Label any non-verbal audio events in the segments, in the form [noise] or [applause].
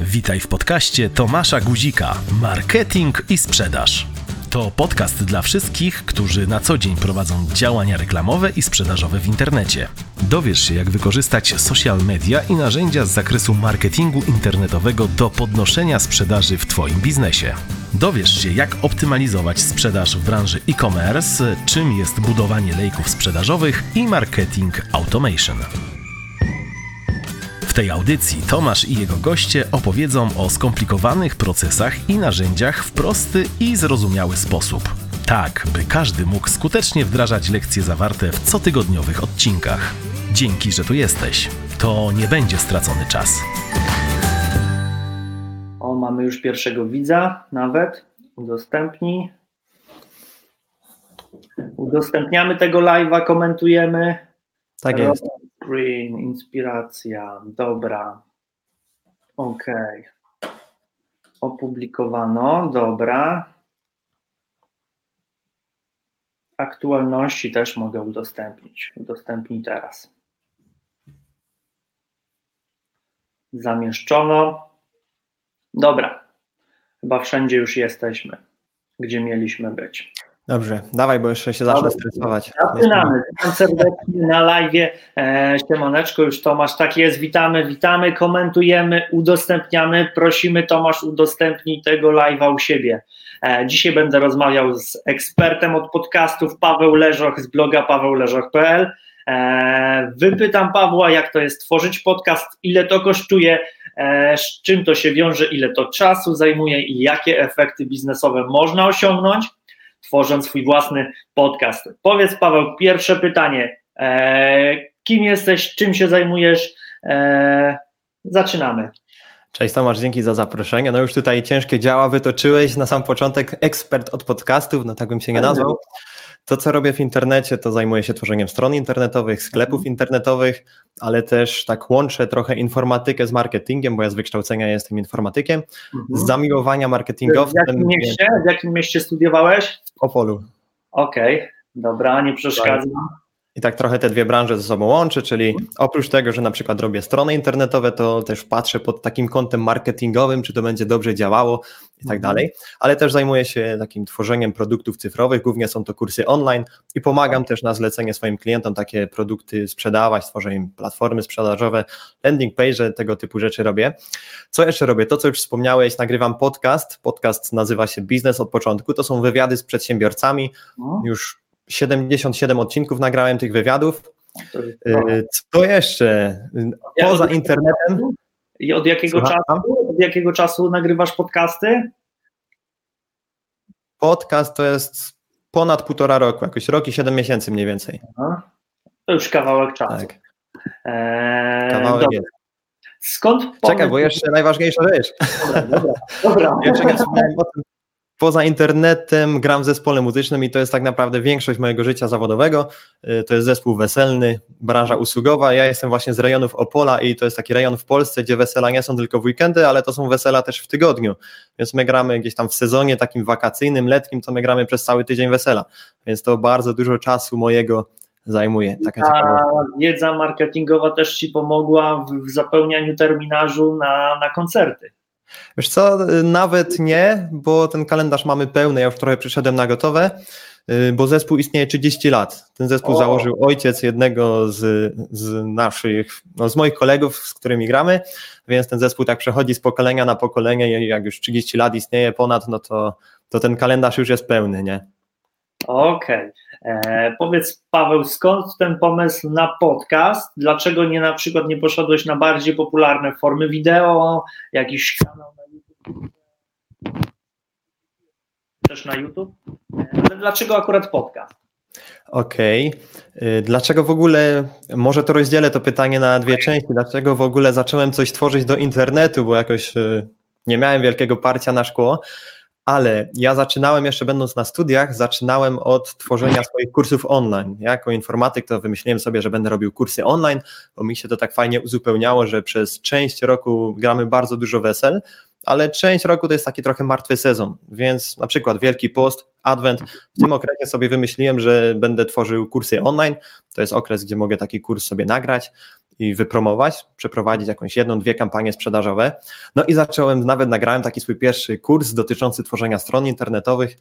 Witaj w podcaście Tomasza Guzika Marketing i sprzedaż. To podcast dla wszystkich, którzy na co dzień prowadzą działania reklamowe i sprzedażowe w internecie. Dowiesz się, jak wykorzystać social media i narzędzia z zakresu marketingu internetowego do podnoszenia sprzedaży w Twoim biznesie. Dowiesz się, jak optymalizować sprzedaż w branży e-commerce, czym jest budowanie lejków sprzedażowych i marketing automation. W tej audycji Tomasz i jego goście opowiedzą o skomplikowanych procesach i narzędziach w prosty i zrozumiały sposób. Tak, by każdy mógł skutecznie wdrażać lekcje zawarte w cotygodniowych odcinkach. Dzięki, że tu jesteś. To nie będzie stracony czas. O, mamy już pierwszego widza, nawet. Udostępnij. Udostępniamy tego live'a, komentujemy. Tak jest. Green, inspiracja, dobra. Ok. Opublikowano, dobra. Aktualności też mogę udostępnić. Udostępnij teraz. Zamieszczono. Dobra. Chyba wszędzie już jesteśmy, gdzie mieliśmy być. Dobrze, dawaj, bo jeszcze się zacznę stresować. Zaczynamy. Witam serdecznie na live. E, siemaneczko, już Tomasz, tak jest. Witamy, witamy, komentujemy, udostępniamy. Prosimy Tomasz, udostępnij tego live'a u siebie. E, dzisiaj będę rozmawiał z ekspertem od podcastów Paweł Leżoch z bloga pawełleżoch.pl. E, wypytam Pawła, jak to jest tworzyć podcast, ile to kosztuje, e, z czym to się wiąże, ile to czasu zajmuje i jakie efekty biznesowe można osiągnąć tworząc swój własny podcast. Powiedz, Paweł, pierwsze pytanie. E, kim jesteś, czym się zajmujesz? E, zaczynamy. Cześć Tomasz, dzięki za zaproszenie. No już tutaj ciężkie działa wytoczyłeś. Na sam początek ekspert od podcastów, no tak bym się nie nazwał. To, co robię w internecie, to zajmuję się tworzeniem stron internetowych, sklepów mhm. internetowych, ale też tak łączę trochę informatykę z marketingiem, bo ja z wykształcenia jestem informatykiem, mhm. z zamiłowania marketingowcem. W jakim mieście, w jakim mieście studiowałeś? W Opolu. Okej, okay, dobra, nie przeszkadzam. I tak trochę te dwie branże ze sobą łączę, czyli oprócz tego, że na przykład robię strony internetowe, to też patrzę pod takim kątem marketingowym, czy to będzie dobrze działało i tak mhm. dalej, ale też zajmuję się takim tworzeniem produktów cyfrowych, głównie są to kursy online i pomagam też na zlecenie swoim klientom takie produkty sprzedawać, tworzę im platformy sprzedażowe, landing page, tego typu rzeczy robię. Co jeszcze robię? To, co już wspomniałeś, nagrywam podcast, podcast nazywa się Biznes od początku, to są wywiady z przedsiębiorcami, no. już 77 odcinków nagrałem tych wywiadów. Y, co jeszcze? Poza internetem. I od jakiego, czasu, od jakiego czasu nagrywasz podcasty? Podcast to jest ponad półtora roku, jakoś rok i 7 miesięcy mniej więcej. Aha. To już kawałek czasu. Tak. Eee, kawałek. Skąd Czekaj, bo jeszcze najważniejsza rzecz. Dobra, dobra. dobra. [laughs] Jeszcze nie wspomniałem o tym, Poza internetem gram w zespole muzycznym i to jest tak naprawdę większość mojego życia zawodowego. Y, to jest zespół weselny, branża usługowa. Ja jestem właśnie z rejonów Opola i to jest taki rejon w Polsce, gdzie wesela nie są tylko w weekendy, ale to są wesela też w tygodniu. Więc my gramy gdzieś tam w sezonie takim wakacyjnym, letnim, to my gramy przez cały tydzień wesela. Więc to bardzo dużo czasu mojego zajmuje. Taka Ta wiedza marketingowa też Ci pomogła w zapełnianiu terminarzu na, na koncerty. Wiesz co, nawet nie, bo ten kalendarz mamy pełny, ja już trochę przyszedłem na gotowe, y, bo zespół istnieje 30 lat. Ten zespół o. założył ojciec jednego z, z naszych, no z moich kolegów, z którymi gramy, więc ten zespół tak przechodzi z pokolenia na pokolenie i jak już 30 lat istnieje ponad, no to, to ten kalendarz już jest pełny, nie? Okej. Okay. E, powiedz Paweł, skąd ten pomysł na podcast? Dlaczego nie na przykład nie poszedłeś na bardziej popularne formy wideo, jakiś kanał na YouTube? Też na YouTube? E, ale dlaczego akurat podcast? Okej. Okay. Dlaczego w ogóle, może to rozdzielę to pytanie na dwie części, dlaczego w ogóle zacząłem coś tworzyć do internetu, bo jakoś e, nie miałem wielkiego parcia na szkło, ale ja zaczynałem jeszcze będąc na studiach, zaczynałem od tworzenia swoich kursów online. Ja jako informatyk to wymyśliłem sobie, że będę robił kursy online, bo mi się to tak fajnie uzupełniało, że przez część roku gramy bardzo dużo wesel, ale część roku to jest taki trochę martwy sezon, więc na przykład Wielki Post, Advent, w tym okresie sobie wymyśliłem, że będę tworzył kursy online, to jest okres, gdzie mogę taki kurs sobie nagrać i wypromować, przeprowadzić jakąś jedną, dwie kampanie sprzedażowe. No i zacząłem, nawet nagrałem taki swój pierwszy kurs dotyczący tworzenia stron internetowych.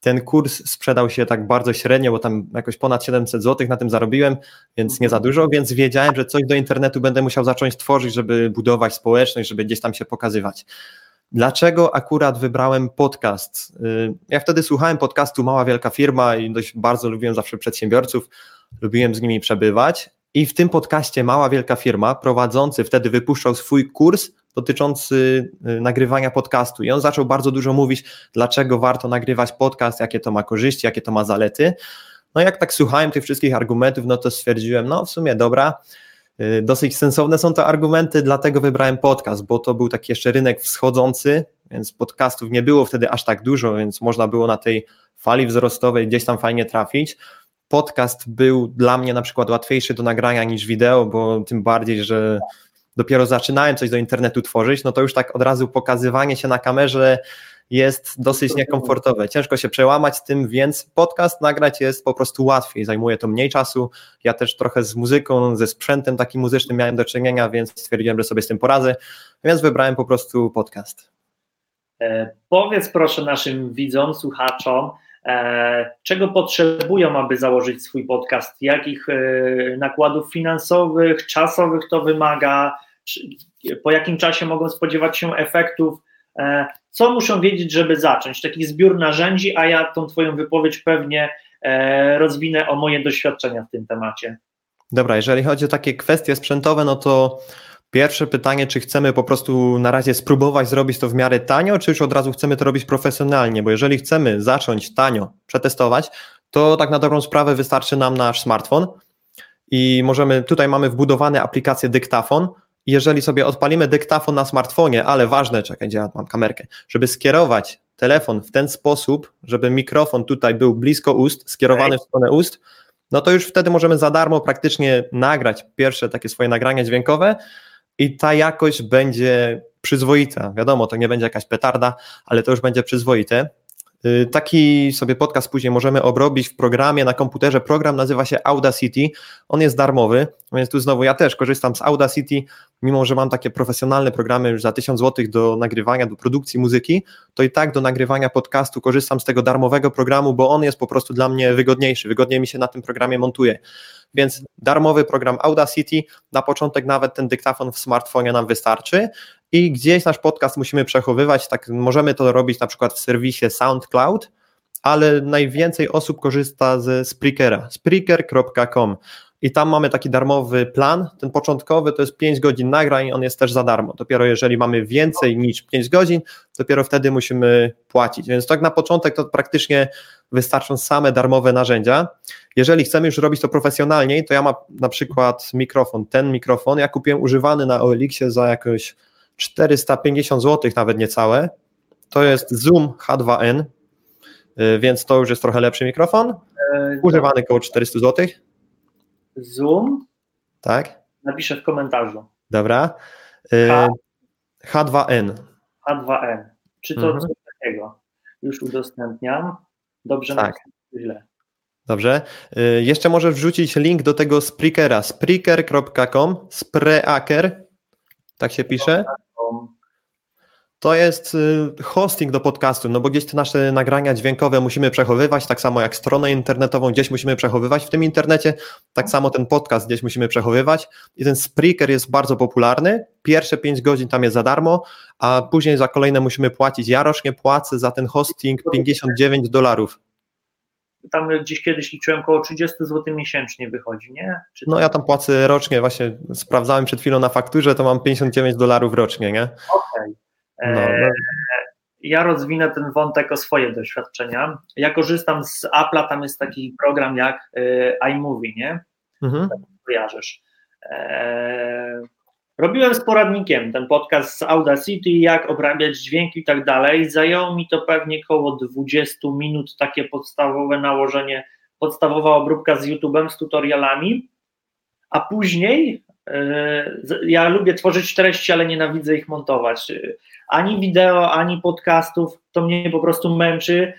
Ten kurs sprzedał się tak bardzo średnio, bo tam jakoś ponad 700 zł na tym zarobiłem, więc nie za dużo, więc wiedziałem, że coś do internetu będę musiał zacząć tworzyć, żeby budować społeczność, żeby gdzieś tam się pokazywać. Dlaczego akurat wybrałem podcast? Y, ja wtedy słuchałem podcastu Mała Wielka Firma i dość bardzo lubiłem zawsze przedsiębiorców, lubiłem z nimi przebywać. I w tym podcaście Mała Wielka Firma prowadzący wtedy wypuszczał swój kurs dotyczący y, nagrywania podcastu. I on zaczął bardzo dużo mówić, dlaczego warto nagrywać podcast, jakie to ma korzyści, jakie to ma zalety. No jak tak słuchałem tych wszystkich argumentów, no to stwierdziłem, no w sumie dobra, Y, dosyć sensowne są to argumenty, dlatego wybrałem podcast, bo to był taki jeszcze rynek wschodzący, więc podcastów nie było wtedy aż tak dużo, więc można było na tej fali wzrostowej gdzieś tam fajnie trafić. Podcast był dla mnie na przykład łatwiejszy do nagrania niż wideo, bo tym bardziej, że dopiero zaczynałem coś do internetu tworzyć, no to już tak od razu pokazywanie się na kamerze jest dosyć niekomfortowe. Ciężko się przełamać z tym, więc podcast nagrać jest po prostu łatwiej, zajmuje to mniej czasu. Ja też trochę z muzyką, ze sprzętem takim muzycznym miałem do czynienia, więc stwierdziłem, że sobie z tym poradzę, więc wybrałem po prostu podcast. E, powiedz proszę naszym widzom, słuchaczom, czego potrzebują, aby założyć swój podcast, jakich e, nakładów finansowych, czasowych to wymaga, po jakim czasie mogą spodziewać się efektów E, co muszą wiedzieć, żeby zacząć? Taki zbiór narzędzi, a ja tą Twoją wypowiedź pewnie e, rozwinę o moje doświadczenia w tym temacie. Dobra, jeżeli chodzi o takie kwestie sprzętowe, no to pierwsze pytanie, czy chcemy po prostu na razie spróbować zrobić to w miarę tanio, czy już od razu chcemy to robić profesjonalnie? Bo jeżeli chcemy zacząć tanio, przetestować, to tak na dobrą sprawę wystarczy nam nasz smartfon i możemy, tutaj mamy wbudowany aplikację dyktafon, jeżeli sobie odpalimy dyktafon na smartfonie, ale ważne, czekaj, gdzie ja mam kamerkę, żeby skierować telefon w ten sposób, żeby mikrofon tutaj był blisko ust, skierowany w stronę ust, no to już wtedy możemy za darmo praktycznie nagrać pierwsze takie swoje nagrania dźwiękowe i ta jakość będzie przyzwoita. Wiadomo, to nie będzie jakaś petarda, ale to już będzie przyzwoite. Y, taki sobie podcast później możemy obrobić w programie na komputerze. Program nazywa się Audacity. On jest darmowy, więc tu znowu ja też korzystam z Audacity, mimo że mam takie profesjonalne programy już za 1000 zł do nagrywania, do produkcji muzyki, to i tak do nagrywania podcastu korzystam z tego darmowego programu, bo on jest po prostu dla mnie wygodniejszy. Wygodniej mi się na tym programie montuje. Więc darmowy program Audacity, na początek nawet ten dyktafon w smartfonie nam wystarczy, i gdzieś nasz podcast musimy przechowywać. Tak, możemy to robić na przykład w serwisie SoundCloud, ale najwięcej osób korzysta ze Spreakera, spreaker.com. I tam mamy taki darmowy plan. Ten początkowy to jest 5 godzin nagrań, on jest też za darmo. Dopiero jeżeli mamy więcej niż 5 godzin, dopiero wtedy musimy płacić. Więc tak na początek to praktycznie wystarczą same darmowe narzędzia. Jeżeli chcemy już robić to profesjonalniej, to ja mam na przykład mikrofon. Ten mikrofon ja kupiłem używany na OLX-ie za jakoś 450 zł, nawet niecałe. To jest Zoom H2N, y, więc to już jest trochę lepszy mikrofon. E, Używany około 400 zł. Zoom? Tak. Napiszę w komentarzu. Dobra. Y, H... H2N. H2N. Czy to mhm. coś takiego? Już udostępniam. Dobrze, tak. źle. Dobrze. Y, jeszcze możesz wrzucić link do tego Spreakera. Spreaker.com, Spreaker, tak się pisze. To jest y, hosting do podcastu, no bo gdzieś te nasze nagrania dźwiękowe musimy przechowywać, tak samo jak stronę internetową gdzieś musimy przechowywać w tym internecie, tak samo ten podcast gdzieś musimy przechowywać i ten Spreaker jest bardzo popularny. Pierwsze 5 godzin tam jest za darmo, a później za kolejne musimy płacić. Ja rocznie płacę za ten hosting 59 dolarów tam gdzieś kiedyś liczyłem około 30 zł miesięcznie wychodzi, nie? Czy no ja tam płacę rocznie, właśnie sprawdzałem przed chwilą na fakturze, to mam 59 dolarów rocznie, nie? Okej. Okay. No, e, no. Ja rozwinę ten wątek o swoje doświadczenia. Ja korzystam z Apple'a, tam jest taki program jak e, iMovie, nie? Mhm. Tak kojarzysz. E, Robiłem z poradnikiem ten podcast z Audacity, jak obrabiać dźwięki i tak dalej. Zajęło mi to pewnie około 20 minut, takie podstawowe nałożenie, podstawowa obróbka z YouTube'em, z tutorialami, a później ja lubię tworzyć treści, ale nienawidzę ich montować. Ani wideo, ani podcastów, to mnie po prostu męczy.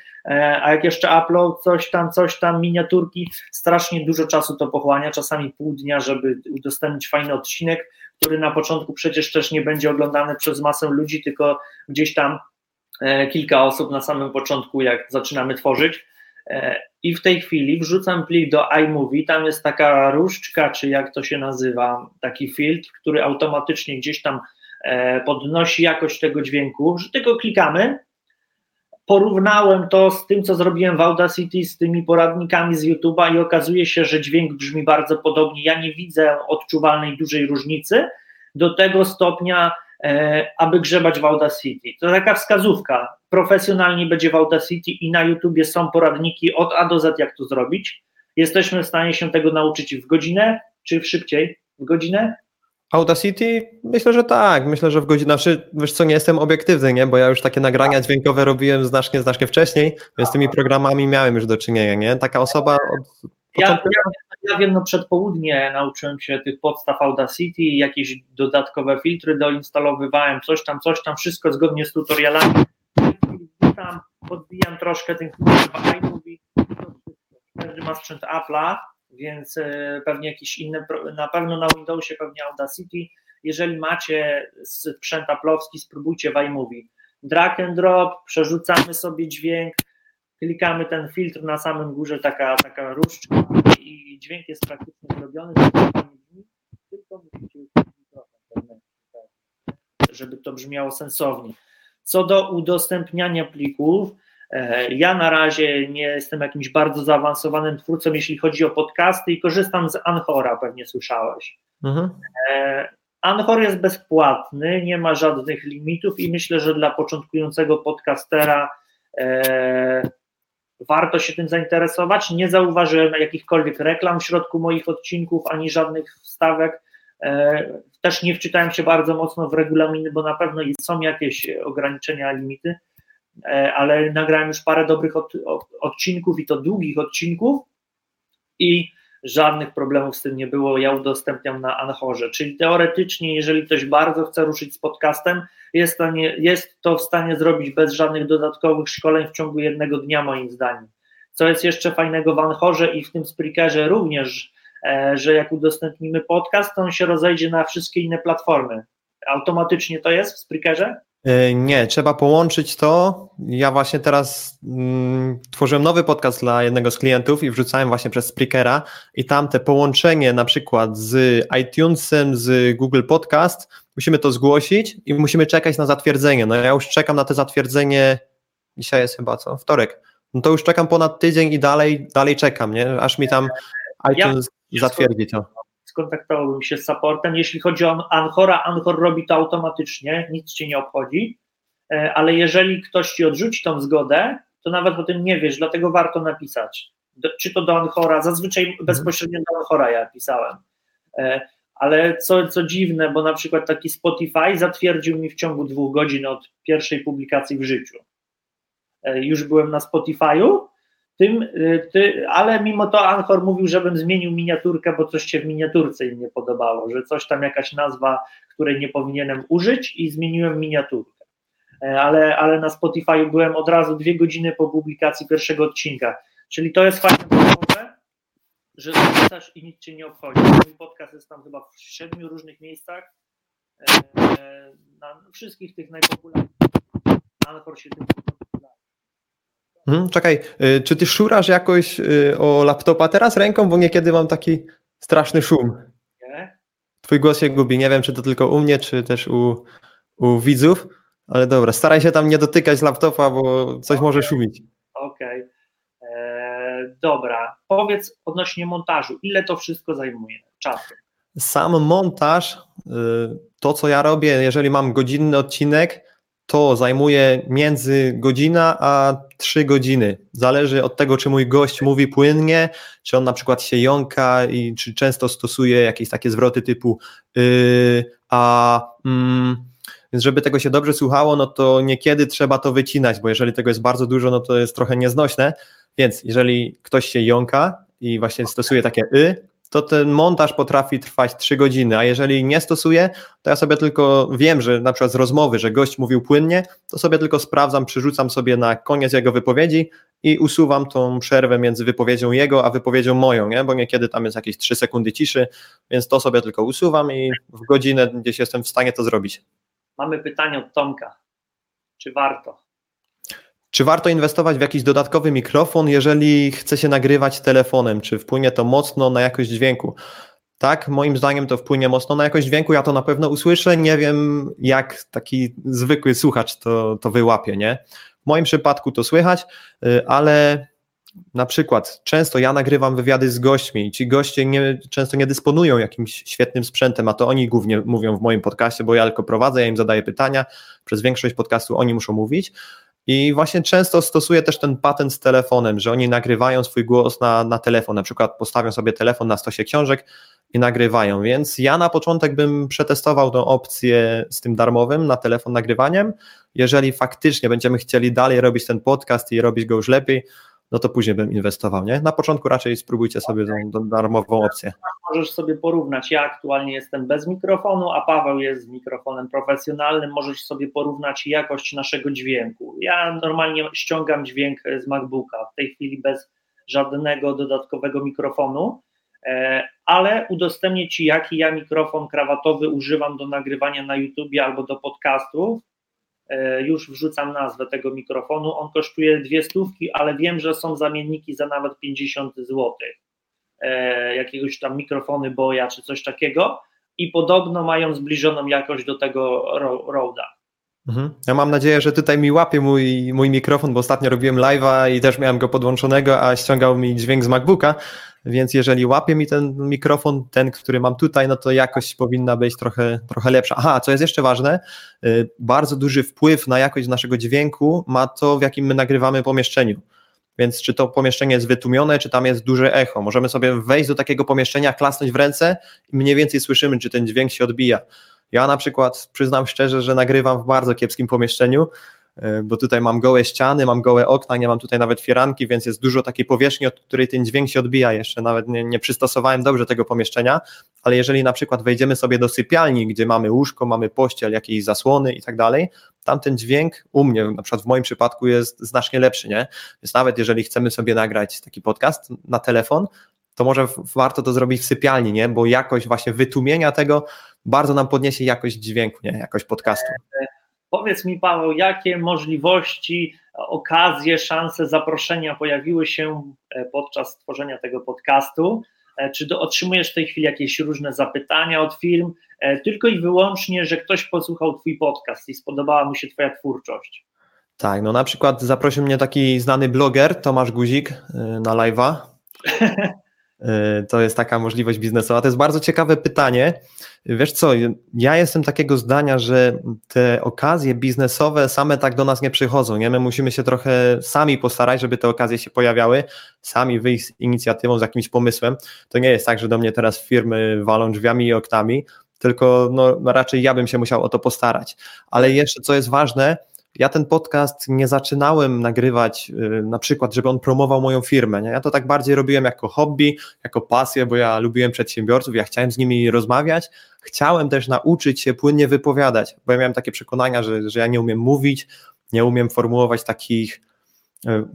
a jak jeszcze upload, coś tam, coś tam, miniaturki, strasznie dużo czasu to pochłania, czasami pół dnia, żeby udostępnić fajny odcinek, który na początku przecież też nie będzie oglądany przez masę ludzi, tylko gdzieś tam e, kilka osób na samym początku, jak zaczynamy tworzyć. E, I w tej chwili wrzucam plik do iMovie, tam jest taka różdżka, czy jak to się nazywa, taki filtr, który automatycznie gdzieś tam e, podnosi jakość tego dźwięku, że tylko klikamy. Porównałem to z tym, co zrobiłem w Audacity, z tymi poradnikami z YouTube'a i okazuje się, że dźwięk brzmi bardzo podobnie. Ja nie widzę odczuwalnej dużej różnicy do tego stopnia, aby grzebać w Audacity. To taka wskazówka. Profesjonalnie będzie w Audacity i na YouTubie są poradniki od A do Z, jak to zrobić. Jesteśmy w stanie się tego nauczyć w godzinę, czy w szybciej? W godzinę? Audacity? Myślę, że tak. Myślę, że w godzinę. Znaczy, wiesz co, nie jestem obiektywny, nie? Bo ja już takie nagrania dźwiękowe robiłem znacznie, znacznie wcześniej, więc z tymi programami miałem już do czynienia, nie? Taka osoba od ja, ja, ja wiem, no przed południe nauczyłem się tych podstaw Audacity, jakieś dodatkowe filtry doinstalowywałem, coś tam, coś tam, wszystko zgodnie z tutorialami. Tam podbijam troszkę tych iMovie, każdy ma sprzęt Apple'a, więc e, pewnie jakiś inny, na pewno na Windowsie pewnie Audacity. Jeżeli macie sprzęt Apple'owski, spróbujcie w iMovie. Drag and drop, przerzucamy sobie dźwięk, klikamy ten filtr na samym górze, taka, taka różdżka i dźwięk jest praktycznie zrobiony, tylko mikrofon żeby to brzmiało sensownie. Co do udostępniania plików, e, ja na razie nie jestem jakimś bardzo zaawansowanym twórcą, jeśli chodzi o podcasty i korzystam z Anchora, pewnie słyszałeś. Mhm. E, Anchor jest bezpłatny, nie ma żadnych limitów i myślę, że dla początkującego podcastera e, warto się tym zainteresować. Nie zauważyłem jakichkolwiek reklam w środku moich odcinków, ani żadnych wstawek. E, też nie wczytałem się bardzo mocno w regulaminy, bo na pewno są jakieś ograniczenia, limity, e, ale nagrałem już parę dobrych odcinków i to długich odcinków i żadnych problemów z tym nie było. Ja udostępniam na Anchorze. Czyli teoretycznie, jeżeli ktoś bardzo chce ruszyć z podcastem, jest to, nie, jest to w stanie zrobić bez żadnych dodatkowych szkoleń w ciągu jednego dnia, moim zdaniem. Co jest jeszcze fajnego w Anchorze i w tym Spreakerze również, e, że jak udostępnimy podcast, to on się rozejdzie na wszystkie inne platformy. Automatycznie to jest w Spreakerze? E, nie, trzeba połączyć to. Ja właśnie teraz mm, tworzyłem nowy podcast dla jednego z klientów i wrzucałem właśnie przez Spreakera i tam te połączenie na przykład z iTunesem, z Google Podcast, musimy to zgłosić i musimy czekać na zatwierdzenie. No ja już czekam na to zatwierdzenie, dzisiaj jest chyba co, wtorek. No to już czekam ponad tydzień i dalej, dalej czekam, nie? Aż mi tam iTunes ja, zatwierdzi to skontaktowałbym się z supportem. Jeśli chodzi o Anchora, Anchor robi to automatycznie, nic cię nie obchodzi, e, ale jeżeli ktoś ci odrzuci tą zgodę, to nawet o tym nie wiesz, dlatego warto napisać. Do, czy to do Anchora, zazwyczaj mhm. bezpośrednio do Anchora ja pisałem. E, ale co, co dziwne, bo na przykład taki Spotify zatwierdził mi w ciągu dwóch godzin od pierwszej publikacji w życiu. E, już byłem na Spotify'u, tym, y, ty, ale mimo to Anchor mówił, żebym zmienił miniaturkę, bo coś się w miniaturce im nie podobało, że coś tam jakaś nazwa, której nie powinienem użyć i zmieniłem miniaturkę. E, ale, ale na Spotify byłem od razu dwie godziny po publikacji pierwszego odcinka. Czyli to jest fajne, że zapisasz i nic cię nie obchodzi. Mój podcast jest tam chyba w siedmiu różnych miejscach. E, na wszystkich tych najpopularniejszych. Anchor się tym Hmm, czekaj, y, czy ty szurasz jakoś y, o laptopa teraz ręką, bo niekiedy mam taki straszny szum. Nie? Twój głos się gubi. Nie wiem, czy to tylko u mnie, czy też u, u widzów, ale dobra, staraj się tam nie dotykać laptopa, bo coś okay. może szumić. Okej. Okay. E, dobra, powiedz odnośnie montażu, ile to wszystko zajmuje czasu? Sam montaż, y, to co ja robię, jeżeli mam godzinny odcinek, to zajmuje między godzina a trzy godziny. Zależy od tego, czy mój gość mówi płynnie, czy on na przykład się jąka i czy często stosuje jakieś takie zwroty typu yy, a mm, więc żeby tego się dobrze słuchało, no to niekiedy trzeba to wycinać, bo jeżeli tego jest bardzo dużo, no to jest trochę nieznośne. Więc jeżeli ktoś się jąka i właśnie stosuje takie y, to ten montaż potrafi trwać 3 godziny, a jeżeli nie stosuję, to ja sobie tylko wiem, że na przykład z rozmowy, że gość mówił płynnie, to sobie tylko sprawdzam, przerzucam sobie na koniec jego wypowiedzi i usuwam tą przerwę między wypowiedzią jego, a wypowiedzią moją, nie? bo niekiedy tam jest jakieś 3 sekundy ciszy, więc to sobie tylko usuwam i w godzinę gdzieś jestem w stanie to zrobić. Mamy pytanie od Tomka. Czy warto? Czy warto inwestować w jakiś dodatkowy mikrofon, jeżeli chce się nagrywać telefonem? Czy wpłynie to mocno na jakość dźwięku? Tak, moim zdaniem to wpłynie mocno na jakość dźwięku. Ja to na pewno usłyszę. Nie wiem, jak taki zwykły słuchacz to, to wyłapie, nie? W moim przypadku to słychać, y, ale na przykład często ja nagrywam wywiady z gośćmi i ci goście nie, często nie dysponują jakimś świetnym sprzętem, a to oni głównie mówią w moim podcaście, bo ja tylko prowadzę, ja im zadaję pytania, przez większość podcastu oni muszą mówić i właśnie często stosuję też ten patent z telefonem, że oni nagrywają swój głos na, na telefon, na przykład postawią sobie telefon na stosie książek i nagrywają, więc ja na początek bym przetestował tą opcję z tym darmowym na telefon nagrywaniem, jeżeli faktycznie będziemy chcieli dalej robić ten podcast i robić go już lepiej, no to później bym inwestował, nie? Na początku raczej spróbujcie sobie tą, tą darmową opcję. Możesz sobie porównać, ja aktualnie jestem bez mikrofonu, a Paweł jest z mikrofonem profesjonalnym, możesz sobie porównać jakość naszego dźwięku. Ja normalnie ściągam dźwięk z MacBooka, w tej chwili bez żadnego dodatkowego mikrofonu, e, ale udostępnię Ci, jaki ja mikrofon krawatowy używam do nagrywania na YouTubie albo do podcastów już wrzucam nazwę tego mikrofonu. On kosztuje dwie stówki, ale wiem, że są zamienniki za nawet 50 zł. E, jakiegoś tam mikrofony Boya czy coś takiego i podobno mają zbliżoną jakość do tego Roda. Mhm. Ja mam nadzieję, że tutaj mi łapie mój, mój mikrofon, bo ostatnio robiłem live'a i też miałem go podłączonego, a ściągał mi dźwięk z MacBooka, więc jeżeli łapie mi ten mikrofon, ten, który mam tutaj, no to jakość powinna być trochę, trochę lepsza. Aha, co jest jeszcze ważne, y, bardzo duży wpływ na jakość naszego dźwięku ma to, w jakim my nagrywamy pomieszczeniu. Więc czy to pomieszczenie jest wytłumione, czy tam jest duże echo. Możemy sobie wejść do takiego pomieszczenia, klasnąć w ręce i mniej więcej słyszymy, czy ten dźwięk się odbija. Ja na przykład przyznam szczerze, że nagrywam w bardzo kiepskim pomieszczeniu, e, bo tutaj mam gołe ściany, mam gołe okna, nie mam tutaj nawet firanki, więc jest dużo takiej powierzchni, od której ten dźwięk się odbija. Jeszcze nawet nie, nie przystosowałem dobrze tego pomieszczenia, ale jeżeli na przykład wejdziemy sobie do sypialni, gdzie mamy łóżko, mamy pościel, jakieś zasłony i tak dalej, tam ten dźwięk u mnie, na przykład w moim przypadku jest znacznie lepszy, nie? Więc nawet jeżeli chcemy sobie nagrać taki podcast na telefon, to może warto to zrobić w sypialni, nie? Bo jakość właśnie wytłumienia tego bardzo nam podniesie jakość dźwięku, nie? Jakość podcastu. Powiedz mi, Paweł, jakie możliwości, okazje, szanse zaproszenia pojawiły się e, podczas tworzenia tego podcastu? E, czy do, otrzymujesz w tej chwili jakieś różne zapytania od firm, e, tylko i wyłącznie, że ktoś posłuchał Twój podcast i spodobała mu się Twoja twórczość? Tak, no na przykład zaprosił mnie taki znany bloger Tomasz Guzik na live'a. [laughs] E, to jest taka możliwość biznesowa. To jest bardzo ciekawe pytanie. Wiesz co, ja jestem takiego zdania, że te okazje biznesowe same tak do nas nie przychodzą. Nie? My musimy się trochę sami postarać, żeby te okazje się pojawiały, sami wyjść z inicjatywą, z jakimś pomysłem. To nie jest tak, że do mnie teraz firmy walą drzwiami i oknami, tylko no, raczej ja bym się musiał o to postarać. Ale jeszcze co jest ważne, ja ten podcast nie zaczynałem nagrywać y, na przykład, żeby on promował moją firmę. Nie? Ja to tak bardziej robiłem jako hobby, jako pasję, bo ja lubiłem przedsiębiorców, ja chciałem z nimi rozmawiać. Chciałem też nauczyć się płynnie wypowiadać, bo ja miałem takie przekonania, że, że ja nie umiem mówić, nie umiem formułować takich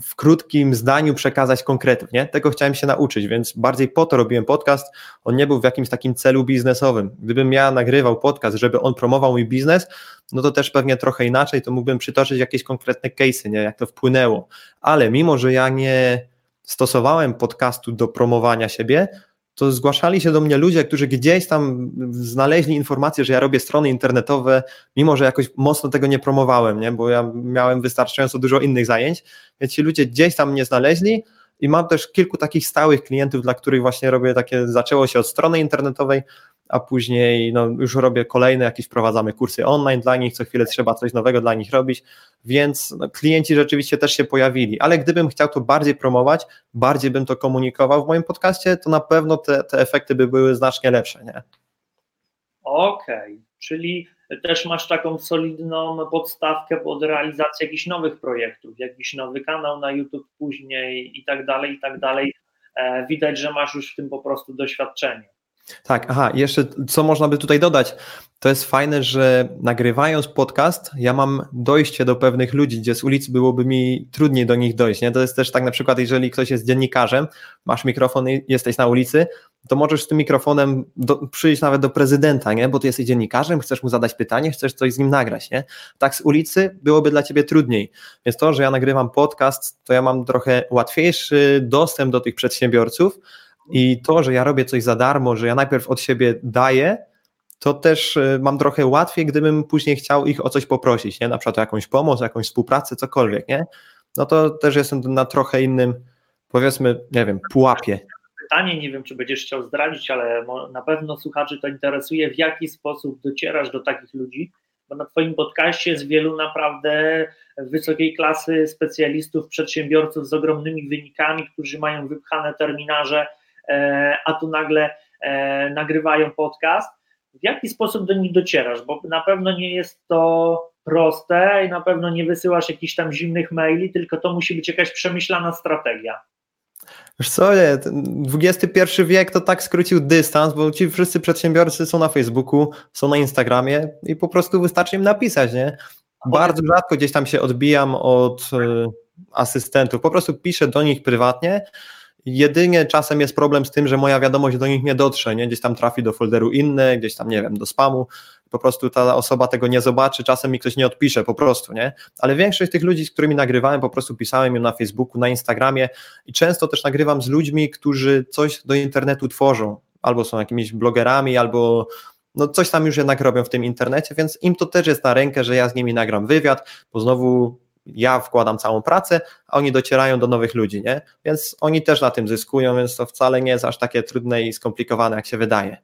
w krótkim zdaniu przekazać konkretnie. Nie? Tego chciałem się nauczyć, więc bardziej po to robiłem podcast. On nie był w jakimś takim celu biznesowym. Gdybym ja nagrywał podcast, żeby on promował mój biznes, no to też pewnie trochę inaczej, to mógłbym przytoczyć jakieś konkretne case'y, nie? jak to wpłynęło. Ale mimo, że ja nie stosowałem podcastu do promowania siebie, to zgłaszali się do mnie ludzie, którzy gdzieś tam znaleźli informację, że ja robię strony internetowe, mimo że jakoś mocno tego nie promowałem, nie? bo ja miałem wystarczająco dużo innych zajęć, więc ci ludzie gdzieś tam mnie znaleźli i mam też kilku takich stałych klientów, dla których właśnie robię takie, zaczęło się od strony internetowej, a później no, już robię kolejne, jakieś wprowadzamy kursy online dla nich, co chwilę trzeba coś nowego dla nich robić, więc no, klienci rzeczywiście też się pojawili, ale gdybym chciał to bardziej promować, bardziej bym to komunikował w moim podcaście, to na pewno te, te efekty by były znacznie lepsze, nie? Okej, okay. czyli też masz taką solidną podstawkę pod realizację jakichś nowych projektów, jakiś nowy kanał na YouTube później i tak dalej, i tak dalej. e, widać, że masz już w tym po prostu doświadczenie. Tak, aha, jeszcze co można by tutaj dodać? To jest fajne, że nagrywając podcast, ja mam dojście do pewnych ludzi, gdzie z ulicy byłoby mi trudniej do nich dojść. Nie? To jest też tak na przykład, jeżeli ktoś jest dziennikarzem, masz mikrofon i jesteś na ulicy, to możesz z tym mikrofonem do, przyjść nawet do prezydenta, nie? bo ty jesteś dziennikarzem, chcesz mu zadać pytanie, chcesz coś z nim nagrać. Nie? Tak z ulicy byłoby dla ciebie trudniej. Więc to, że ja nagrywam podcast, to ja mam trochę łatwiejszy dostęp do tych przedsiębiorców, i to, że ja robię coś za darmo, że ja najpierw od siebie daję, to też y, mam trochę łatwiej, gdybym później chciał ich o coś poprosić, nie? Na przykład o jakąś pomoc, jakąś współpracę, cokolwiek, nie? No to też jestem na trochę innym, powiedzmy, nie wiem, pułapie. Pytanie, nie wiem, czy będziesz chciał zdradzić, ale na pewno słuchaczy to interesuje, w jaki sposób docierasz do takich ludzi, bo na Twoim podcaście jest wielu naprawdę wysokiej klasy specjalistów, przedsiębiorców z ogromnymi wynikami, którzy mają wypchane terminarze, a tu nagle e, nagrywają podcast. W jaki sposób do nich docierasz? Bo na pewno nie jest to proste i na pewno nie wysyłasz jakichś tam zimnych maili, tylko to musi być jakaś przemyślana strategia. Wiesz co, nie, XXI wiek to tak skrócił dystans, bo ci wszyscy przedsiębiorcy są na Facebooku, są na Instagramie i po prostu wystarczy im napisać, nie? Bardzo rzadko gdzieś tam się odbijam od y, asystentów, po prostu piszę do nich prywatnie, Jedynie czasem jest problem z tym, że moja wiadomość do nich nie dotrze, nie? gdzieś tam trafi do folderu inny, gdzieś tam, nie wiem, do spamu, po prostu ta osoba tego nie zobaczy, czasem mi ktoś nie odpisze po prostu, nie? Ale większość tych ludzi, z którymi nagrywałem, po prostu pisałem im na Facebooku, na Instagramie i często też nagrywam z ludźmi, którzy coś do internetu tworzą, albo są jakimiś blogerami, albo no coś tam już jednak robią w tym internecie, więc im to też jest na rękę, że ja z nimi nagram wywiad, bo znowu ja wkładam całą pracę, a oni docierają do nowych ludzi, nie? Więc oni też na tym zyskują, więc to wcale nie jest aż takie trudne i skomplikowane, jak się wydaje.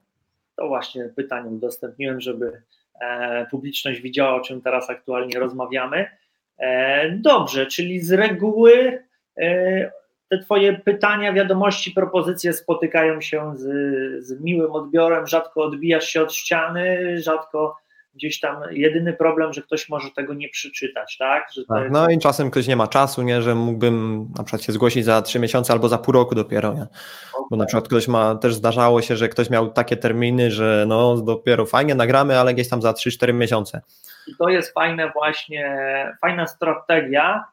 To właśnie pytanie udostępniłem, żeby e, publiczność widziała, o czym teraz aktualnie rozmawiamy. E, dobrze, czyli z reguły e, te Twoje pytania, wiadomości, propozycje spotykają się z, z miłym odbiorem, rzadko odbijasz się od ściany, rzadko gdzieś tam jedyny problem, że ktoś może tego nie przeczytać, tak? Tak no i czasem ktoś nie ma czasu, nie, że mógłbym na przykład się zgłosić za trzy miesiące albo za pół roku dopiero, nie? Okay. Bo na przykład ktoś ma, też zdarzało się, że ktoś miał takie terminy, że no dopiero fajnie nagramy, ale gdzieś tam za 3-4 miesiące. I to jest fajne właśnie, fajna strategia.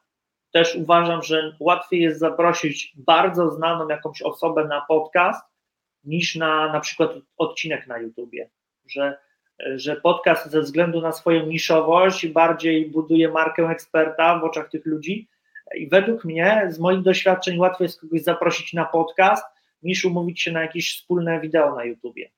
Też uważam, że łatwiej jest zaprosić bardzo znaną jakąś osobę na podcast, niż na na przykład odcinek na YouTubie, że że podcast ze względu na swoją niszowość bardziej buduje markę eksperta w oczach tych ludzi. I według mnie, z moich doświadczeń, łatwiej jest kogoś zaprosić na podcast, niż umówić się na jakieś wspólne wideo na YouTubie.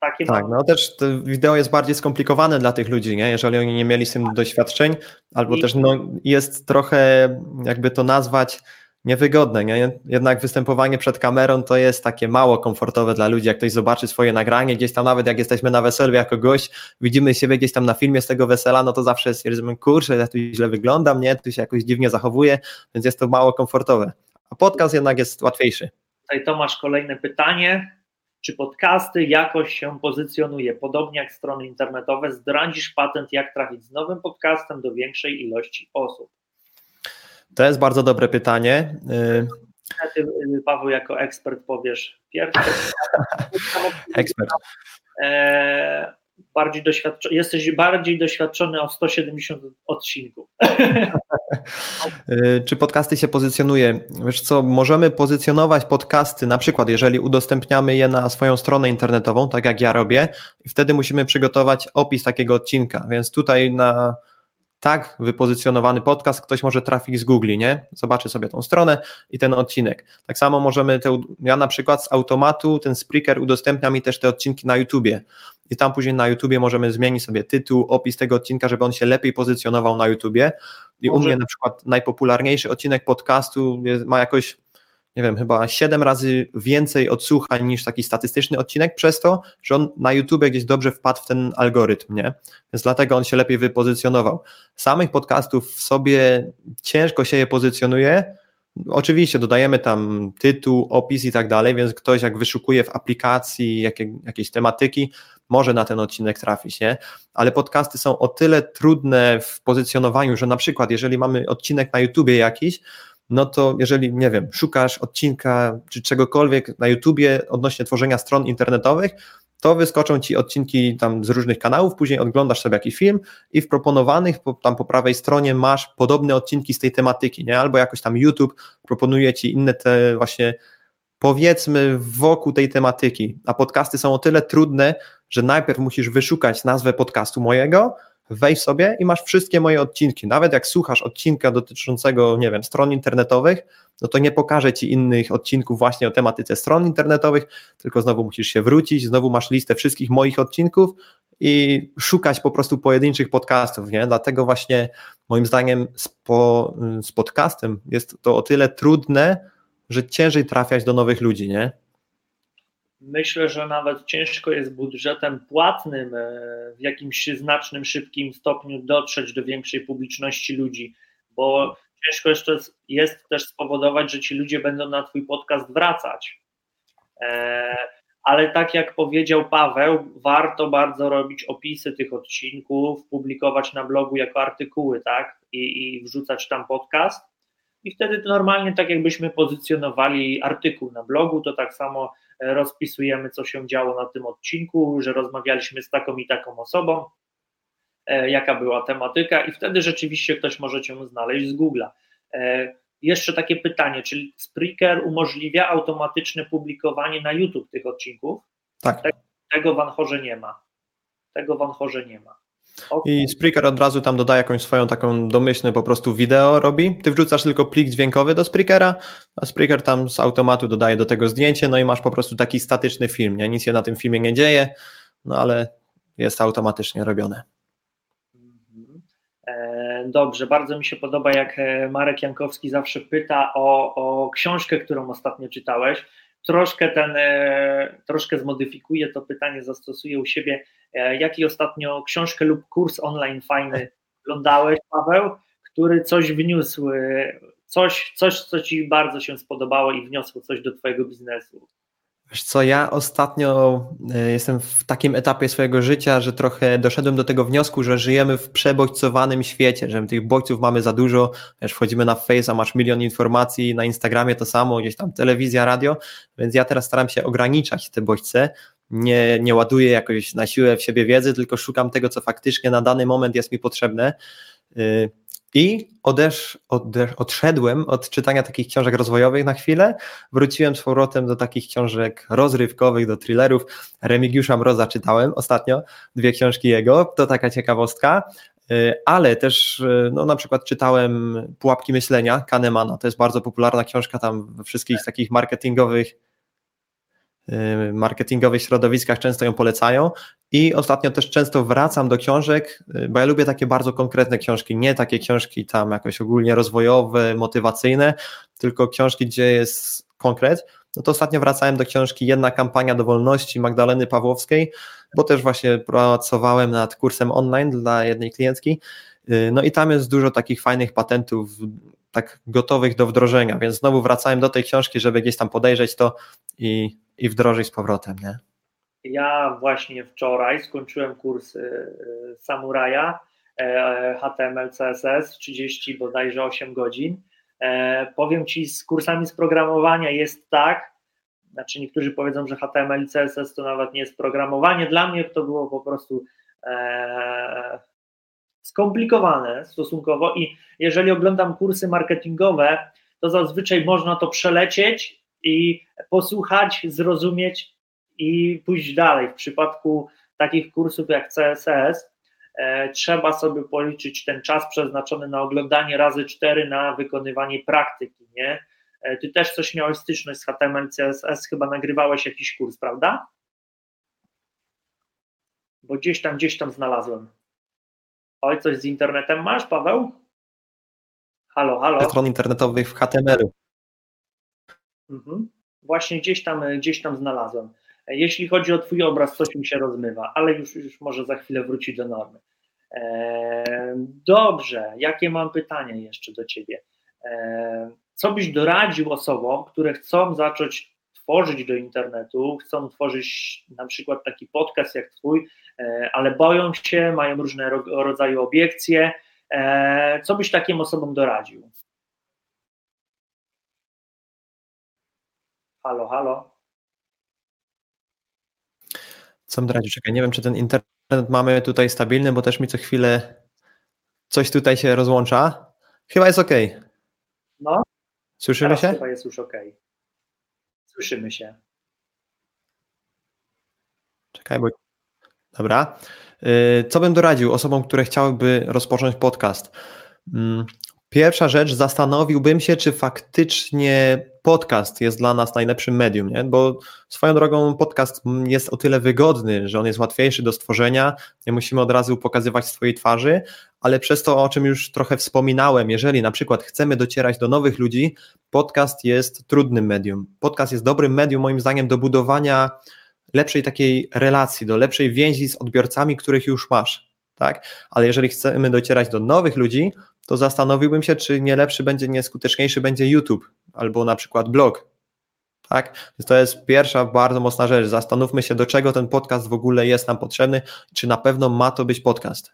Takie tak, no też to wideo jest bardziej skomplikowane dla tych ludzi, nie? jeżeli oni nie mieli z tym doświadczeń, albo I... też no, jest trochę, jakby to nazwać, niewygodne. Nie? Jednak występowanie przed kamerą to jest takie mało komfortowe dla ludzi. Jak ktoś zobaczy swoje nagranie, gdzieś tam nawet jak jesteśmy na weselu jako gość, widzimy siebie gdzieś tam na filmie z tego wesela, no to zawsze stwierdzimy, kurczę, ja tu źle wyglądam, nie? Tu się jakoś dziwnie zachowuję, więc jest to mało komfortowe. A podcast jednak jest łatwiejszy. Tutaj Tomasz, kolejne pytanie. Czy podcasty jakoś się pozycjonuje, podobnie jak strony internetowe? Zdradzisz patent, jak trafić z nowym podcastem do większej ilości osób? To jest bardzo dobre pytanie. Ty, y, Paweł, jako ekspert powiesz pierwszy. [laughs] ekspert. E, bardziej doświadczony, jesteś bardziej doświadczony o 170 odcinków. [laughs] Y, czy podcasty się pozycjonuje? Wiesz co, możemy pozycjonować podcasty, na przykład jeżeli udostępniamy je na swoją stronę internetową, tak jak ja robię, i wtedy musimy przygotować opis takiego odcinka, więc tutaj na tak wypozycjonowany podcast ktoś może trafić z Google, nie? Zobaczy sobie tą stronę i ten odcinek. Tak samo możemy, te, ja na przykład z automatu, ten Spreaker udostępnia mi też te odcinki na YouTubie i tam później na YouTubie możemy zmienić sobie tytuł, opis tego odcinka, żeby on się lepiej pozycjonował na YouTubie i Może. u mnie na przykład najpopularniejszy odcinek podcastu jest, ma jakoś nie wiem, chyba 7 razy więcej odsłuchań niż taki statystyczny odcinek, przez to, że on na YouTube gdzieś dobrze wpadł w ten algorytm, nie? Więc dlatego on się lepiej wypozycjonował. Samych podcastów w sobie ciężko się je pozycjonuje. Oczywiście dodajemy tam tytuł, opis i tak dalej, więc ktoś jak wyszukuje w aplikacji jakie, jakieś tematyki, może na ten odcinek trafić, nie? Ale podcasty są o tyle trudne w pozycjonowaniu, że na przykład jeżeli mamy odcinek na YouTubie jakiś, no to jeżeli, nie wiem, szukasz odcinka czy czegokolwiek na YouTubie odnośnie tworzenia stron internetowych, to wyskoczą ci odcinki tam z różnych kanałów, później oglądasz sobie jakiś film i w proponowanych tam po prawej stronie masz podobne odcinki z tej tematyki, nie? Albo jakoś tam YouTube proponuje ci inne te właśnie powiedzmy wokół tej tematyki. A podcasty są o tyle trudne, że najpierw musisz wyszukać nazwę podcastu mojego, wejdź sobie i masz wszystkie moje odcinki. Nawet jak słuchasz odcinka dotyczącego, nie wiem, stron internetowych, no to nie pokażę ci innych odcinków właśnie o tematyce stron internetowych, tylko znowu musisz się wrócić, znowu masz listę wszystkich moich odcinków i szukać po prostu pojedynczych podcastów, nie? Dlatego właśnie moim zdaniem z, po, z podcastem jest to o tyle trudne, że ciężej trafiać do nowych ludzi, nie? Myślę, że nawet ciężko jest budżetem płatnym e, w jakimś znacznym, szybkim stopniu dotrzeć do większej publiczności ludzi, bo ciężko jeszcze jest też spowodować, że ci ludzie będą na Twój podcast wracać. E, ale tak jak powiedział Paweł, warto bardzo robić opisy tych odcinków, publikować na blogu jako artykuły, tak? I, i wrzucać tam podcast. I wtedy normalnie, tak jakbyśmy pozycjonowali artykuł na blogu, to tak samo rozpisujemy, co się działo na tym odcinku, że rozmawialiśmy z taką i taką osobą, e, jaka była tematyka, i wtedy rzeczywiście ktoś może cię znaleźć z Google'a. E, jeszcze takie pytanie, czy Spreaker umożliwia automatyczne publikowanie na YouTube tych odcinków? Tak. Tego w Anchorze nie ma. Tego w Anchorze nie ma. Okay. I Spreaker od razu tam dodaje jakąś swoją taką domyślną po prostu wideo robi. Ty wrzucasz tylko plik dźwiękowy do Spreakera, a Spreaker tam z automatu dodaje do tego zdjęcie, no i masz po prostu taki statyczny film, nie? Nic się na tym filmie nie dzieje, no ale jest automatycznie robione. Mhm. E, dobrze, bardzo mi się podoba, jak e, Marek Jankowski zawsze pyta o, o książkę, którą ostatnio czytałeś troszkę ten, e, troszkę zmodyfikuję to pytanie, zastosuję u siebie. E, jaki ostatnio książkę lub kurs online fajny oglądałeś, Paweł, który coś wniósł, e, coś, coś, co Ci bardzo się spodobało i wniosło coś do Twojego biznesu? Wiesz co, ja ostatnio e, jestem w takim etapie swojego życia, że trochę doszedłem do tego wniosku, że żyjemy w przebodźcowanym świecie, że tych bodźców mamy za dużo, wiesz, wchodzimy na Face, masz milion informacji, na Instagramie to samo, gdzieś tam telewizja, radio, więc ja teraz staram się ograniczać te bodźce, nie, nie ładuję jakoś na siłę w siebie wiedzy, tylko szukam tego, co faktycznie na dany moment jest mi potrzebne. Y, I odesz, odesz, odszedłem od czytania takich książek rozwojowych na chwilę, wróciłem z powrotem do takich książek rozrywkowych, do thrillerów. Remigiusza Mroza czytałem ostatnio, dwie książki jego, to taka ciekawostka, y, ale też y, no, na przykład czytałem Pułapki Myślenia Kahnemana, to jest bardzo popularna książka tam we wszystkich takich marketingowych marketingowych środowiskach często ją polecają i ostatnio też często wracam do książek, y, bo ja lubię takie bardzo konkretne książki, nie takie książki tam jakoś ogólnie rozwojowe, motywacyjne, tylko książki, gdzie jest konkret. No to ostatnio wracałem do książki Jedna kampania do wolności Magdaleny Pawłowskiej, bo też właśnie pracowałem nad kursem online dla jednej klientki. Y, no i tam jest dużo takich fajnych patentów, tak gotowych do wdrożenia, więc znowu wracałem do tej książki, żeby gdzieś tam podejrzeć to i i wdrożyć z powrotem, nie? Ja właśnie wczoraj skończyłem kurs y, y, Samuraja HTML, CSS, 30 bodajże 8 godzin. E, powiem Ci, z kursami z programowania jest tak, znaczy niektórzy powiedzą, że HTML i CSS to nawet nie jest programowanie, dla mnie to było po prostu e, skomplikowane stosunkowo i jeżeli oglądam kursy marketingowe, to zazwyczaj można to przelecieć i posłuchać, zrozumieć i pójść dalej. W przypadku takich kursów jak CSS e, trzeba sobie policzyć ten czas przeznaczony na oglądanie razy cztery na wykonywanie praktyki, nie? E, ty też coś miałeś styczność z HTML, CSS, chyba nagrywałeś jakiś kurs, prawda? Bo gdzieś tam, gdzieś tam znalazłem. Oj, coś z internetem masz, Paweł? Halo, halo. Stron internetowych w HTML-u. Mhm. Właśnie gdzieś tam, gdzieś tam znalazłem. Jeśli chodzi o Twój obraz, coś mi się rozmywa, ale już, już może za chwilę wróci do normy. E, dobrze, jakie mam pytania jeszcze do Ciebie? E, co byś doradził osobom, które chcą zacząć tworzyć do internetu, chcą tworzyć na przykład taki podcast jak Twój, e, ale boją się, mają różne rodzaju obiekcje. Co byś takim osobom doradził? Halo, halo. Co mi radził? Czekaj, nie wiem, czy ten internet mamy tutaj stabilny, bo też mi co chwilę coś tutaj się rozłącza. Chyba jest ok. No. Słyszymy Teraz się? chyba jest już ok. Słyszymy się. Czekaj, bo... Dobra. Y, Co bym doradził osobom, które chciałyby rozpocząć podcast? Mm, Pierwsza rzecz, zastanowiłbym się, czy faktycznie podcast jest dla nas najlepszym medium, nie? bo swoją drogą podcast jest o tyle wygodny, że on jest łatwiejszy do stworzenia, nie musimy od razu pokazywać swojej twarzy, ale przez to, o czym już trochę wspominałem, jeżeli na przykład chcemy docierać do nowych ludzi, podcast jest trudnym medium. Podcast jest dobrym medium, moim zdaniem, do budowania lepszej takiej relacji, do lepszej więzi z odbiorcami, których już masz. Tak? Ale jeżeli chcemy docierać do nowych ludzi, to zastanowiłbym się, czy nie lepszy będzie, nie skuteczniejszy będzie YouTube albo na przykład blog. Tak? Więc to jest pierwsza bardzo mocna rzecz. Zastanówmy się, do czego ten podcast w ogóle jest nam potrzebny, czy na pewno ma to być podcast.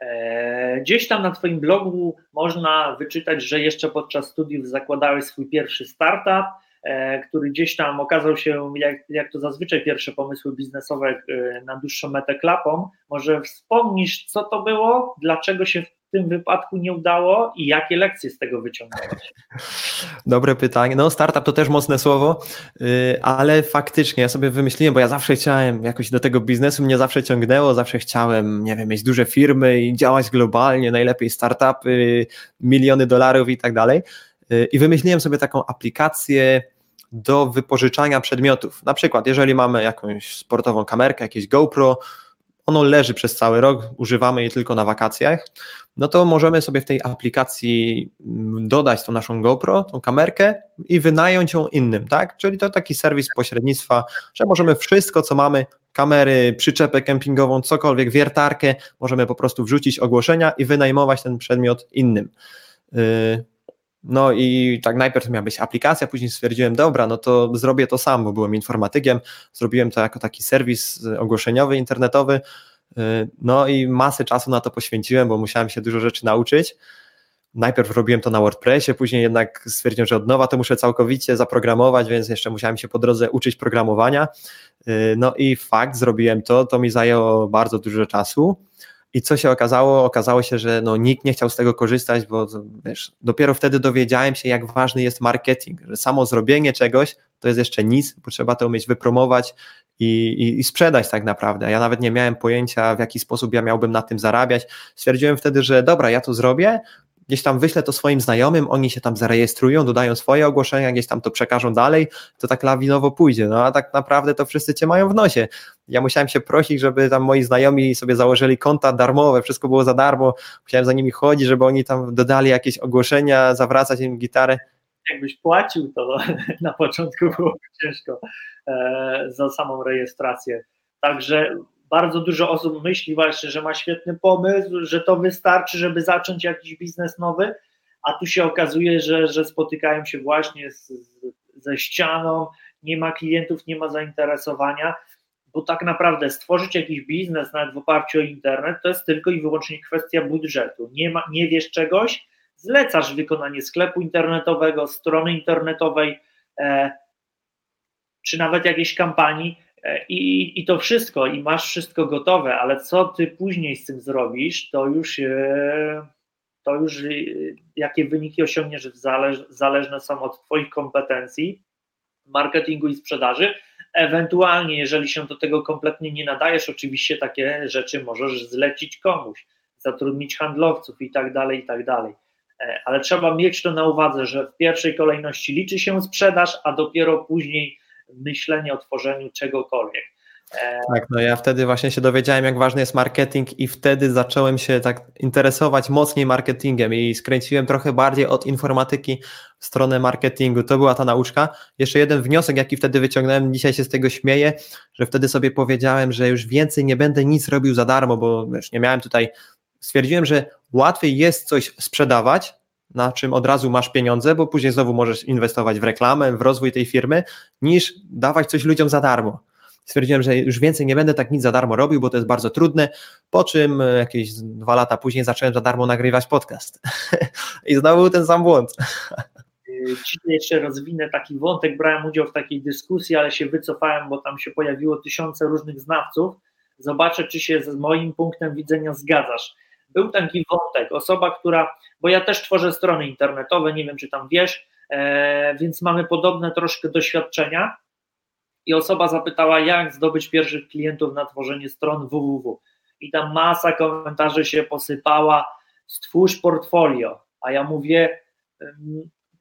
E, Gdzieś tam na Twoim blogu można wyczytać, że jeszcze podczas studiów zakładałeś swój pierwszy startup, e, który gdzieś tam okazał się, jak, jak to zazwyczaj pierwsze pomysły biznesowe e, na dłuższą metę klapą. Może wspomnisz, co to było, dlaczego się tym wypadku nie udało i jakie lekcje z tego wyciągnąłeś? Dobre pytanie. No, startup to też mocne słowo, yy, ale faktycznie ja sobie wymyśliłem, bo ja zawsze chciałem jakoś do tego biznesu, mnie zawsze ciągnęło, zawsze chciałem, nie wiem, mieć duże firmy i działać globalnie, najlepiej startupy, miliony dolarów i tak dalej. Yy, I wymyśliłem sobie taką aplikację do wypożyczania przedmiotów. Na przykład, jeżeli mamy jakąś sportową kamerkę, jakieś GoPro, ono leży przez cały rok, używamy je tylko na wakacjach, no to możemy sobie w tej aplikacji dodać tą naszą GoPro, tą kamerkę i wynająć ją innym, tak? Czyli to taki serwis pośrednictwa, że możemy wszystko, co mamy, kamery, przyczepę kempingową, cokolwiek, wiertarkę, możemy po prostu wrzucić ogłoszenia i wynajmować ten przedmiot innym. No i tak najpierw miała być aplikacja, później stwierdziłem, dobra, no to zrobię to sam, bo byłem informatykiem, zrobiłem to jako taki serwis ogłoszeniowy, internetowy, no i masę czasu na to poświęciłem, bo musiałem się dużo rzeczy nauczyć. Najpierw robiłem to na WordPressie, później jednak stwierdziłem, że od nowa to muszę całkowicie zaprogramować, więc jeszcze musiałem się po drodze uczyć programowania. No i fakt, zrobiłem to, to mi zajęło bardzo dużo czasu. I co się okazało? Okazało się, że no, nikt nie chciał z tego korzystać, bo wiesz, dopiero wtedy dowiedziałem się, jak ważny jest marketing, że samo zrobienie czegoś to jest jeszcze nic, bo trzeba to umieć wypromować i, i, i, sprzedać tak naprawdę. Ja nawet nie miałem pojęcia, w jaki sposób ja miałbym na tym zarabiać. Stwierdziłem wtedy, że dobra, ja to zrobię, gdzieś tam wyślę to swoim znajomym, oni się tam zarejestrują, dodają swoje ogłoszenia, gdzieś tam to przekażą dalej, to tak lawinowo pójdzie, no a tak naprawdę to wszyscy cię mają w nosie. Ja musiałem się prosić, żeby tam moi znajomi sobie założyli konta darmowe, wszystko było za darmo, musiałem za nimi chodzić, żeby oni tam dodali jakieś ogłoszenia, zawracać im gitarę. Jakbyś płacił, to [laughs] na początku było ciężko e, za samą rejestrację. Także bardzo dużo osób myśli właśnie, że ma świetny pomysł, że to wystarczy, żeby zacząć jakiś biznes nowy, a tu się okazuje, że, że spotykają się właśnie z, ze ścianą, nie ma klientów, nie ma zainteresowania, bo tak naprawdę stworzyć jakiś biznes nawet w oparciu o internet to jest tylko i wyłącznie kwestia budżetu. Nie, ma, nie wiesz czegoś, zlecasz wykonanie sklepu internetowego, strony internetowej, e, czy nawet jakiejś kampanii, i, I to wszystko, i masz wszystko gotowe, ale co ty później z tym zrobisz, to już, e, to już e, jakie wyniki osiągniesz, zależ, zależne są od Twoich kompetencji, marketingu i sprzedaży. Ewentualnie, jeżeli się do tego kompletnie nie nadajesz, oczywiście takie rzeczy możesz zlecić komuś, zatrudnić handlowców i tak dalej, i tak dalej. E, ale trzeba mieć to na uwadze, że w pierwszej kolejności liczy się sprzedaż, a dopiero później myślenie o tworzeniu czegokolwiek. E, tak, no ja wtedy właśnie się dowiedziałem, jak ważny jest marketing, i wtedy zacząłem się tak interesować mocniej marketingiem i skręciłem trochę bardziej od informatyki w stronę marketingu. To była ta nauczka. Jeszcze jeden wniosek, jaki wtedy wyciągnąłem, dzisiaj się z tego śmieję, że wtedy sobie powiedziałem, że już więcej nie będę nic robił za darmo, bo wiesz, nie miałem tutaj. Stwierdziłem, że łatwiej jest coś sprzedawać, na czym od razu masz pieniądze, bo później znowu możesz inwestować w reklamę, w rozwój tej firmy, niż dawać coś ludziom za darmo. Stwierdziłem, że już więcej nie będę tak nic za darmo robił, bo to jest bardzo trudne. Po czym e, jakieś dwa lata później zacząłem za darmo nagrywać podcast. [laughs] I znowu był ten sam błąd. Ci jeszcze rozwinę taki wątek, brałem udział w takiej dyskusji, ale się wycofałem, bo tam się pojawiło tysiące różnych znawców. Zobaczę, czy się z moim punktem widzenia zgadzasz. Był taki wątek, osoba, która, bo ja też tworzę strony internetowe, nie wiem, czy tam wiesz, e, więc mamy podobne troszkę doświadczenia. I osoba zapytała, jak zdobyć pierwszych klientów na tworzenie stron www. I tam masa komentarzy się posypała, stwórz portfolio. A ja mówię,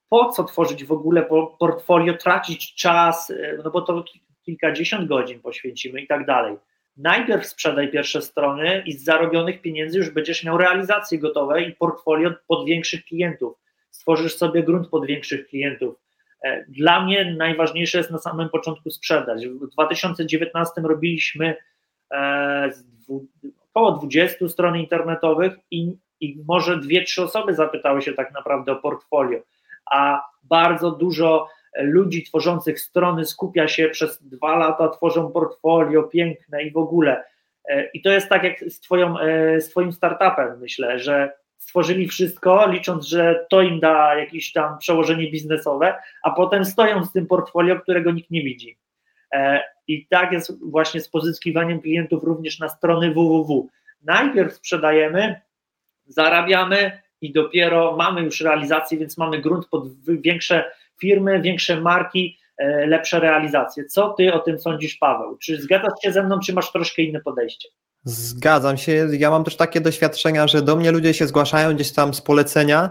po co tworzyć w ogóle portfolio, tracić czas, e, no bo to kilkadziesiąt godzin poświęcimy i tak dalej. Najpierw sprzedaj pierwsze strony i z zarobionych pieniędzy już będziesz miał realizacje gotowe i portfolio pod większych klientów. Stworzysz sobie grunt pod większych klientów. E, dla mnie najważniejsze jest na samym początku sprzedać. W 2019 robiliśmy e, około 20 stron internetowych i, i może dwie, trzy osoby zapytały się tak naprawdę o portfolio a bardzo dużo ludzi tworzących strony skupia się przez dwa lata, tworzą portfolio piękne i w ogóle. E, I to jest tak jak z, twoją, e, z Twoim startupem, myślę, że stworzyli wszystko, licząc, że to im da jakieś tam przełożenie biznesowe, a potem stoją z tym portfolio, którego nikt nie widzi. E, I tak jest właśnie z pozyskiwaniem klientów również na strony www. Najpierw sprzedajemy, zarabiamy, i dopiero mamy już realizację, więc mamy grunt pod większe firmy, większe marki, e, lepsze realizacje. Co ty o tym sądzisz, Paweł? Czy zgadzasz się ze mną, czy masz troszkę inne podejście? Zgadzam się. Ja mam też takie doświadczenia, że do mnie ludzie się zgłaszają gdzieś tam z polecenia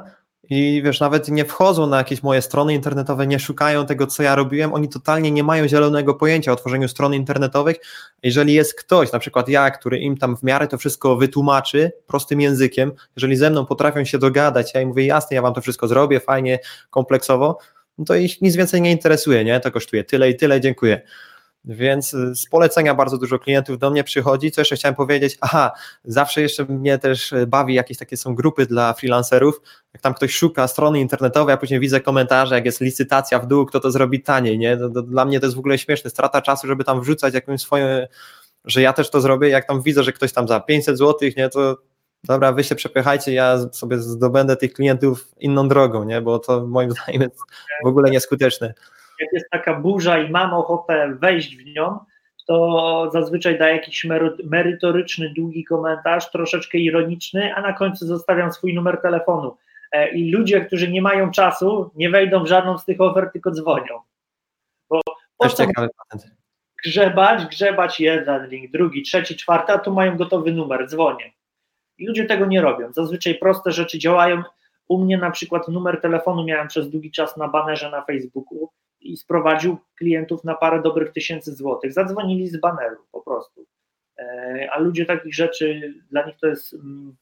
i wiesz, nawet nie wchodzą na jakieś moje strony internetowe, nie szukają tego, co ja robiłem, oni totalnie nie mają zielonego pojęcia o tworzeniu stron internetowych. Jeżeli jest ktoś, na przykład ja, który im tam w miarę to wszystko wytłumaczy prostym językiem, jeżeli ze mną potrafią się dogadać, ja im mówię, jasne, ja wam to wszystko zrobię, fajnie, kompleksowo, no to ich nic więcej nie interesuje, nie? To kosztuje tyle i tyle, dziękuję. Więc y, z polecenia bardzo dużo klientów do mnie przychodzi. Co jeszcze chciałem powiedzieć? Aha, zawsze jeszcze mnie też y, bawi, jakieś takie są grupy dla freelancerów. Jak tam ktoś szuka strony internetowej, a później widzę komentarze, jak jest licytacja w dół, kto to zrobi taniej, nie? To, to dla mnie to jest w ogóle śmieszne. Strata czasu, żeby tam wrzucać jakąś swoją, że ja też to zrobię. Jak tam widzę, że ktoś tam za 500 zł, nie, to dobra, wy się przepychajcie, ja sobie zdobędę tych klientów inną drogą, nie? Bo to moim [laughs] zdaniem jest w ogóle nieskuteczne jak jest taka burza i mam ochotę wejść w nią, to zazwyczaj daję jakiś merytoryczny, długi komentarz, troszeczkę ironiczny, a na końcu zostawiam swój numer telefonu. E, I ludzie, którzy nie mają czasu, nie wejdą w żadną z tych ofert, tylko dzwonią. Bo po co grzebać, grzebać jeden link, drugi, trzeci, czwarty, a tu mają gotowy numer, dzwonię. I ludzie tego nie robią. Zazwyczaj proste rzeczy działają. U mnie na przykład numer telefonu miałem przez długi czas na banerze na Facebooku i sprowadził klientów na parę dobrych tysięcy złotych. Zadzwonili z baneru po prostu. E, a ludzie takich rzeczy, dla nich to jest mm,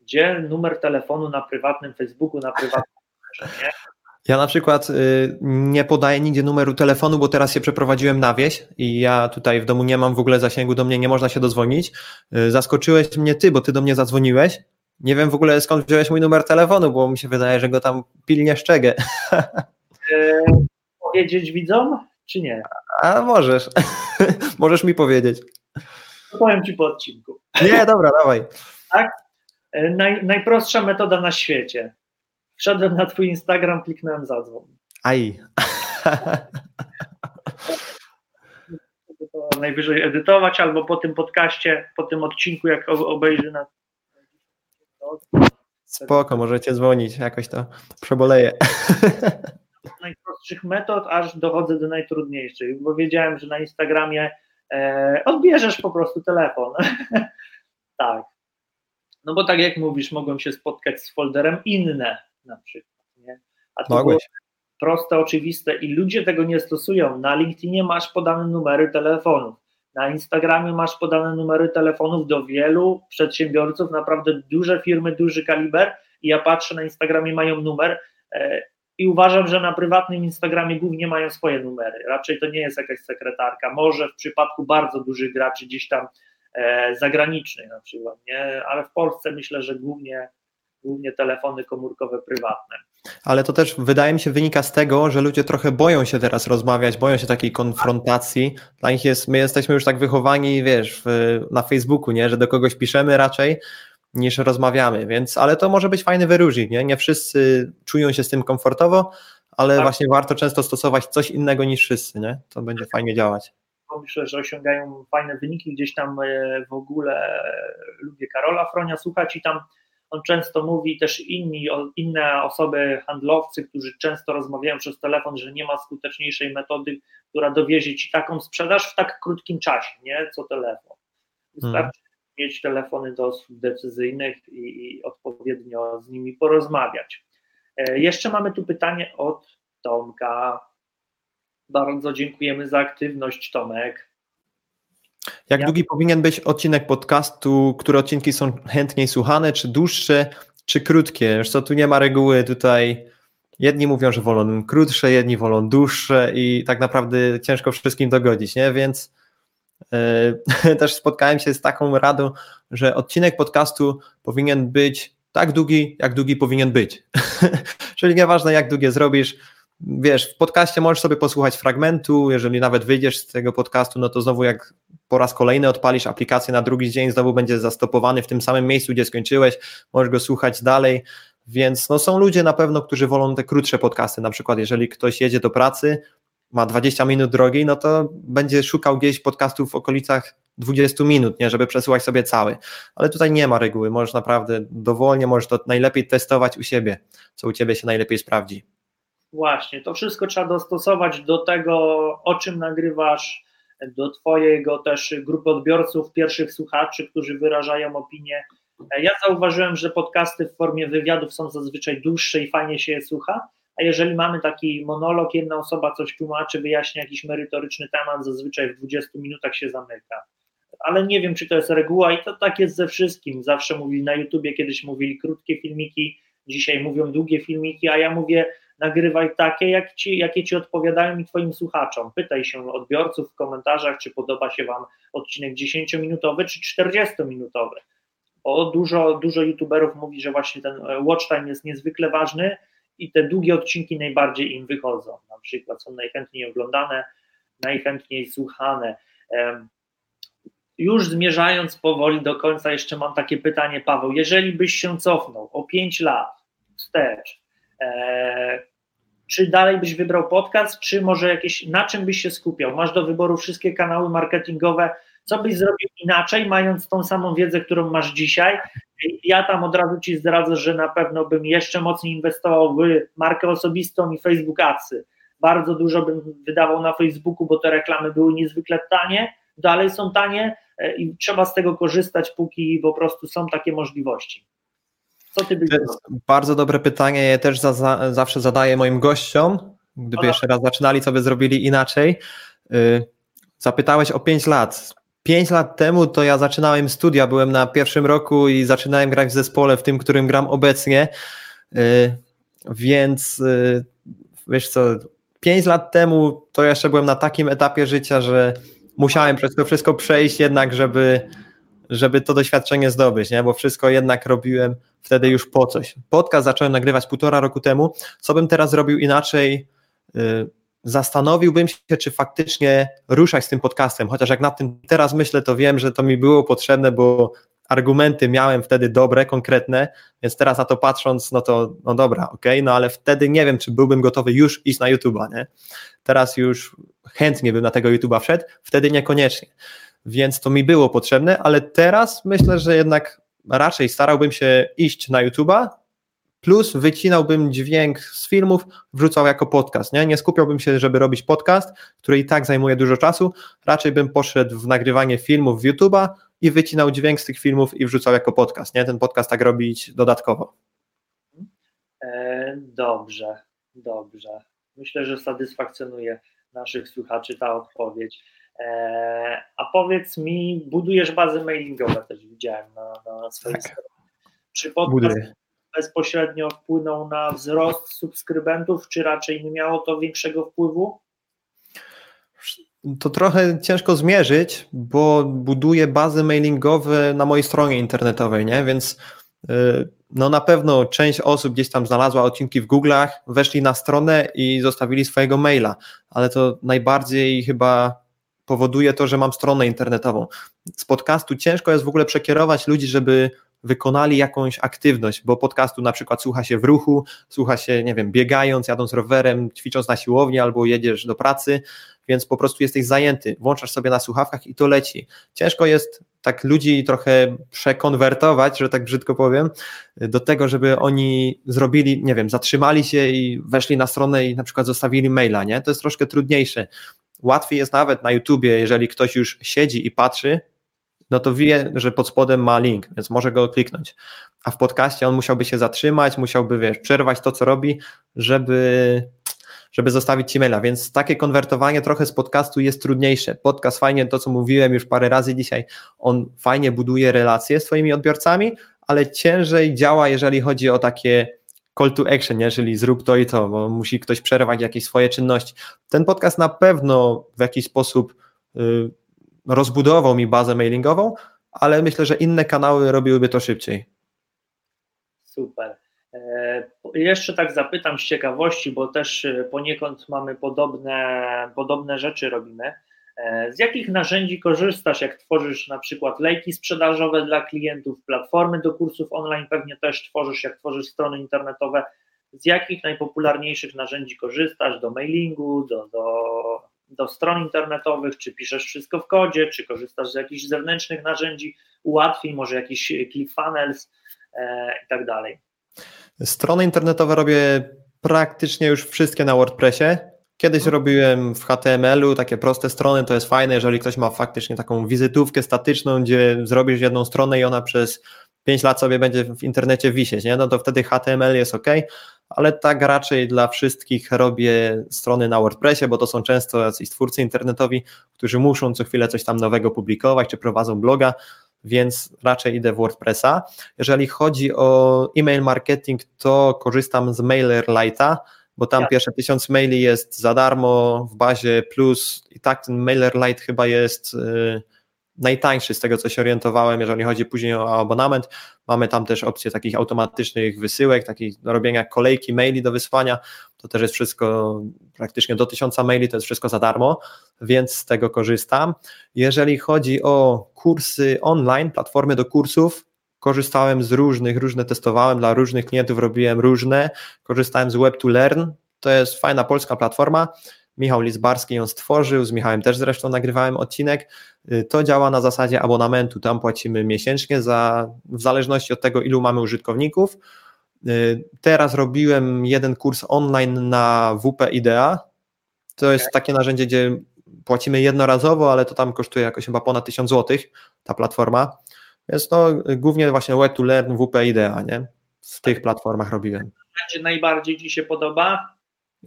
gdzie numer telefonu na prywatnym Facebooku, na prywatnym nie? Ja na przykład y, nie podaję nigdzie numeru telefonu, bo teraz się przeprowadziłem na wieś i ja tutaj w domu nie mam w ogóle zasięgu, do mnie nie można się dozwonić. Y, zaskoczyłeś mnie ty, bo ty do mnie zadzwoniłeś. Nie wiem w ogóle skąd wziąłeś mój numer telefonu, bo mi się wydaje, że go tam pilnie szczegę. E, powiedzieć widzom, czy nie? A możesz. [laughs] możesz mi powiedzieć. powiem ci po odcinku. Nie, dobra, dawaj. Tak? E, naj, najprostsza metoda na świecie. Wszedłem na twój Instagram, kliknąłem zadzwon. Aj. To najwyżej edytować, albo po tym podcaście, po tym odcinku, jak obejrzy na. Spoko, możecie dzwonić, jakoś to przeboleję. [laughs] najprostszych metod, aż dochodzę do najtrudniejszych, bo wiedziałem, że na Instagramie e, odbierzesz po prostu telefon. [laughs] tak. No bo tak jak mówisz, mogłem się spotkać z folderem inne na przykład. Nie? A to było proste, oczywiste i ludzie tego nie stosują. Na LinkedInie masz podane numery telefonów. Na Instagramie masz podane numery telefonów do wielu przedsiębiorców, naprawdę duże firmy, duży kaliber. I ja patrzę na Instagramie, mają numer e, i uważam, że na prywatnym Instagramie głównie mają swoje numery. Raczej to nie jest jakaś sekretarka. Może w przypadku bardzo dużych graczy gdzieś tam e, zagranicznych na przykład, nie? ale w Polsce myślę, że głównie, głównie telefony komórkowe prywatne. Ale to też wydaje mi się wynika z tego, że ludzie trochę boją się teraz rozmawiać, boją się takiej konfrontacji. Dla nich jest, my jesteśmy już tak wychowani, wiesz, na Facebooku, nie, że do kogoś piszemy raczej, niż rozmawiamy, więc, ale to może być fajny wyróżnik, nie? Nie wszyscy czują się z tym komfortowo, ale tak. właśnie warto często stosować coś innego niż wszyscy, nie? To będzie fajnie działać. Myślę, że osiągają fajne wyniki, gdzieś tam e, w ogóle lubię Karola Fronia słuchać i tam on często mówi też inni, inne osoby, handlowcy, którzy często rozmawiają przez telefon, że nie ma skuteczniejszej metody, która dowiezie ci taką sprzedaż w tak krótkim czasie, nie? Co telefon. Wystarczy hmm. mieć telefony do osób decyzyjnych i, i odpowiednio z nimi porozmawiać. E, jeszcze mamy tu pytanie od Tomka. Bardzo dziękujemy za aktywność, Tomek. Jak ja... długi powinien być odcinek podcastu? Które odcinki są chętniej słuchane? Czy dłuższe, czy krótkie? Wiesz co, tu nie ma reguły tutaj. Jedni mówią, że wolą krótsze, jedni wolą dłuższe i tak naprawdę ciężko wszystkim dogodzić, nie? Więc yy, [laughs] też spotkałem się z taką radą, że odcinek podcastu powinien być tak długi, jak długi powinien być. [laughs] Czyli nieważne, jak długie zrobisz, wiesz, w podcaście możesz sobie posłuchać fragmentu, jeżeli nawet wyjdziesz z tego podcastu, no to znowu jak po raz kolejny odpalisz aplikację na drugi dzień, znowu będzie zastopowany w tym samym miejscu, gdzie skończyłeś, możesz go słuchać dalej, więc no są ludzie na pewno, którzy wolą te krótsze podcasty, na przykład jeżeli ktoś jedzie do pracy, ma 20 minut drogi, no to będzie szukał gdzieś podcastów w okolicach 20 minut, nie, żeby przesłuchać sobie cały. Ale tutaj nie ma reguły, możesz naprawdę dowolnie, możesz to najlepiej testować u siebie, co u ciebie się najlepiej sprawdzi. Właśnie, to wszystko trzeba dostosować do tego, o czym nagrywasz, do Twojego też grupy odbiorców, pierwszych słuchaczy, którzy wyrażają opinię. Ja zauważyłem, że podcasty w formie wywiadów są zazwyczaj dłuższe i fajnie się je słucha, a jeżeli mamy taki monolog, jedna osoba coś tłumaczy, wyjaśnia jakiś merytoryczny temat, zazwyczaj w 20 minutach się zamyka. Ale nie wiem, czy to jest reguła i to tak jest ze wszystkim. Zawsze mówili na YouTubie, kiedyś mówili krótkie filmiki, dzisiaj mówią długie filmiki, a ja mówię, nagrywaj takie, jak ci, jakie ci odpowiadają i twoim słuchaczom. Pytaj się odbiorców w komentarzach, czy podoba się wam odcinek 10-minutowy czy 40-minutowy. Bo dużo, dużo youtuberów mówi, że właśnie ten e, watch time jest niezwykle ważny i te długie odcinki najbardziej im wychodzą. Na przykład są najchętniej oglądane, najchętniej słuchane. Już zmierzając powoli do końca, jeszcze mam takie pytanie, Paweł. Jeżeli byś się cofnął o 5 lat wstecz, e, czy dalej byś wybrał podcast, czy może jakieś, na czym byś się skupiał? Masz do wyboru wszystkie kanały marketingowe, co byś zrobił inaczej, mając tą samą wiedzę, którą masz dzisiaj? Ja tam od razu Ci zdradzę, że na pewno bym jeszcze mocniej inwestował w markę osobistą i Facebook Adsy. Bardzo dużo bym wydawał na Facebooku, bo te reklamy były niezwykle tanie, dalej są tanie e, i trzeba z tego korzystać, póki po prostu są takie możliwości. Co ty byś to jest bardzo dobre pytanie. Ja też za, za, zawsze zadaję moim gościom, gdyby jeszcze raz zaczynali, co by zrobili inaczej. Yy, zapytałeś o 5 lat. 5 lat temu to ja zaczynałem studia, byłem na pierwszym roku i zaczynałem grać w zespole, w tym, którym gram obecnie. Yy, więc yy, wiesz co, 5 lat temu to jeszcze byłem na takim etapie życia, że musiałem przez to wszystko przejść jednak, żeby żeby to doświadczenie zdobyć, nie? bo wszystko jednak robiłem wtedy już po coś. Podcast zacząłem nagrywać półtora roku temu. Co bym teraz zrobił inaczej? Y, zastanowiłbym się, czy faktycznie ruszać z tym podcastem, chociaż jak nad tym teraz myślę, to wiem, że to mi było potrzebne, bo argumenty miałem wtedy dobre, konkretne, więc teraz na to patrząc, no to no dobra, ok, no ale wtedy nie wiem, czy byłbym gotowy już iść na YouTube'a, nie? Teraz już chętnie bym na tego YouTube'a wszedł, wtedy niekoniecznie więc to mi było potrzebne, ale teraz myślę, że jednak raczej starałbym się iść na YouTube'a, plus wycinałbym dźwięk z filmów, wrzucał jako podcast. Nie? nie skupiałbym się, żeby robić podcast, który i tak zajmuje dużo czasu, raczej bym poszedł w nagrywanie filmów w YouTube'a i wycinał dźwięk z tych filmów i wrzucał jako podcast. Nie? Ten podcast tak robić dodatkowo. E, dobrze, dobrze. Myślę, że satysfakcjonuje naszych słuchaczy ta odpowiedź. E, a powiedz mi, budujesz bazy mailingowe, też widziałem na, na swojej tak. stronie. Czy podcast bezpośrednio wpłynął na wzrost subskrybentów, czy raczej nie miało to większego wpływu? To trochę ciężko zmierzyć, bo buduję bazy mailingowe na mojej stronie internetowej, nie? Więc y, no na pewno część osób gdzieś tam znalazła odcinki w Google'ach, weszli na stronę i zostawili swojego maila, ale to najbardziej chyba powoduje to, że mam stronę internetową. Z podcastu ciężko jest w ogóle przekierować ludzi, żeby wykonali jakąś aktywność, bo podcastu na przykład słucha się w ruchu, słucha się, nie wiem, biegając, jadąc rowerem, ćwicząc na siłowni albo jedziesz do pracy, więc po prostu jesteś zajęty, włączasz sobie na słuchawkach i to leci. Ciężko jest tak ludzi trochę przekonwertować, że tak brzydko powiem, do tego, żeby oni zrobili, nie wiem, zatrzymali się i weszli na stronę i na przykład zostawili maila, nie? To jest troszkę trudniejsze. Łatwiej jest nawet na YouTubie, jeżeli ktoś już siedzi i patrzy, no to wie, że pod spodem ma link, więc może go kliknąć. A w podcaście on musiałby się zatrzymać, musiałby, wiesz, przerwać to, co robi, żeby żeby zostawić ci maila, więc takie konwertowanie trochę z podcastu jest trudniejsze. Podcast fajnie, to co mówiłem już parę razy dzisiaj, on fajnie buduje relacje z swoimi odbiorcami, ale ciężej działa, jeżeli chodzi o takie call to action, nie? czyli zrób to i to, bo musi ktoś przerwać jakieś swoje czynności. Ten podcast na pewno w jakiś sposób y, rozbudował mi bazę mailingową, ale myślę, że inne kanały robiłyby to szybciej. Super. E, jeszcze tak zapytam z ciekawości, bo też e, poniekąd mamy podobne, podobne rzeczy robimy. E, z jakich narzędzi korzystasz, jak tworzysz na przykład lejki sprzedażowe dla klientów, platformy do kursów online pewnie też tworzysz, jak tworzysz strony internetowe. Z jakich najpopularniejszych narzędzi korzystasz do mailingu, do, do, do stron internetowych, czy piszesz wszystko w kodzie, czy korzystasz z jakichś zewnętrznych narzędzi, ułatwień, może jakiś ClickFunnels e, i tak dalej. Strony internetowe robię praktycznie już wszystkie na WordPressie. Kiedyś mhm. robiłem w HTML-u takie proste strony, to jest fajne, jeżeli ktoś ma faktycznie taką wizytówkę statyczną, gdzie zrobisz jedną stronę i ona przez 5 lat sobie będzie w internecie wisieć, nie? no to wtedy HTML jest ok, ale tak raczej dla wszystkich robię strony na WordPressie, bo to są często jacyś twórcy internetowi, którzy muszą co chwilę coś tam nowego publikować, czy prowadzą bloga, więc raczej idę w WordPressa. Jeżeli chodzi o e-mail marketing, to korzystam z MailerLite'a, bo tam ja. pierwsze tysiąc maili jest za darmo w bazie plus i tak ten MailerLite chyba jest y, najtańszy z tego, co się orientowałem, jeżeli chodzi później o abonament. Mamy tam też opcję takich automatycznych wysyłek, takich robienia kolejki maili do wysłania. To też jest wszystko praktycznie do tysiąca maili, to jest wszystko za darmo, więc z tego korzystam. Jeżeli chodzi o kursy online, platformy do kursów, korzystałem z różnych, różne testowałem, dla różnych klientów robiłem różne. Korzystałem z Web2Learn, to jest fajna polska platforma Michał Lizbarski ją stworzył, z Michałem też zresztą nagrywałem odcinek. Y, to działa na zasadzie abonamentu, tam płacimy miesięcznie za, w zależności od tego, ilu mamy użytkowników. Y, teraz robiłem jeden kurs online na WP Idea. To jest takie narzędzie, gdzie płacimy jednorazowo, ale to tam kosztuje jakoś chyba ponad 1000 zł ta platforma. Więc no, głównie właśnie Web to Learn, WP Idea, nie? W tych platformach robiłem. Będzie najbardziej Ci się podoba?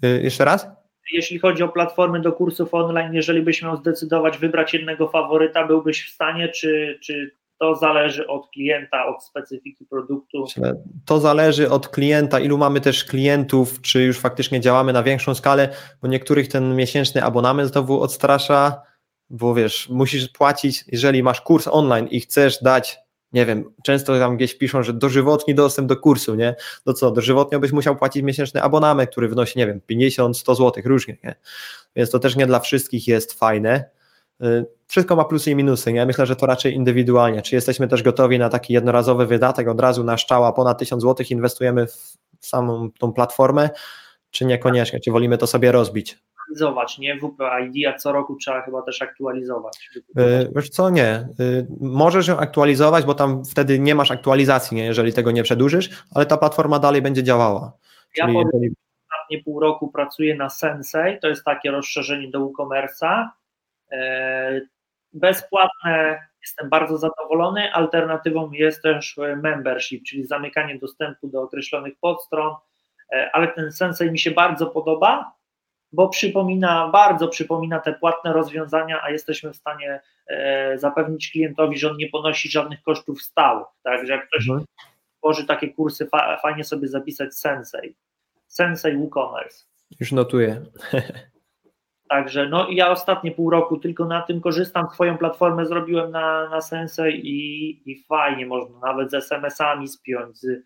Y, jeszcze raz? jeśli chodzi o platformy do kursów online, jeżeli byś miał zdecydować, wybrać jednego faworyta, byłbyś w stanie, czy, czy to zależy od klienta, od specyfiki produktu? To zależy od klienta, ilu mamy też klientów, czy już faktycznie działamy na większą skalę, bo niektórych ten miesięczny abonament znowu odstrasza, bo wiesz, musisz płacić, jeżeli masz kurs online i chcesz dać nie wiem, często tam gdzieś piszą, że dożywotni dostęp do kursu, nie? No co, dożywotnio byś musiał płacić miesięczny abonament, który wynosi, nie wiem, 50, 100 zł, różnie, nie? Więc to też nie dla wszystkich jest fajne. Y, wszystko ma plusy i minusy, nie? Myślę, że to raczej indywidualnie. Czy jesteśmy też gotowi na taki jednorazowy wydatek, od razu na szczała ponad 1000 zł inwestujemy w samą tą platformę, czy niekoniecznie, czy wolimy to sobie rozbić? Aktualizować, nie? WPID, a co roku trzeba chyba też aktualizować. Yy, wiesz co, nie. Yy, możesz ją aktualizować, bo tam wtedy nie masz aktualizacji, nie? jeżeli tego nie przedłużysz, ale ta platforma dalej będzie działała. Ja Czyli jeżeli... ostatnie pół roku pracuję na Sensei, to jest takie rozszerzenie do WooCommerce'a. Yy, bezpłatne, jestem bardzo zadowolony. Alternatywą jest też membership, czyli zamykanie dostępu do określonych podstron, ale ten Sensei mi się bardzo podoba, bo przypomina, bardzo przypomina te płatne rozwiązania, a jesteśmy w stanie e, zapewnić klientowi, że on nie ponosi żadnych kosztów stałych. Tak, że jak ktoś mhm. tworzy takie kursy, fa, fajnie sobie zapisać Sensei. Sensei WooCommerce. Już notuję. [laughs] Także no ja ostatnie pół roku tylko na tym korzystam. Swoją platformę zrobiłem na, na Sensei i, i fajnie można nawet z SMS-ami spiąć, z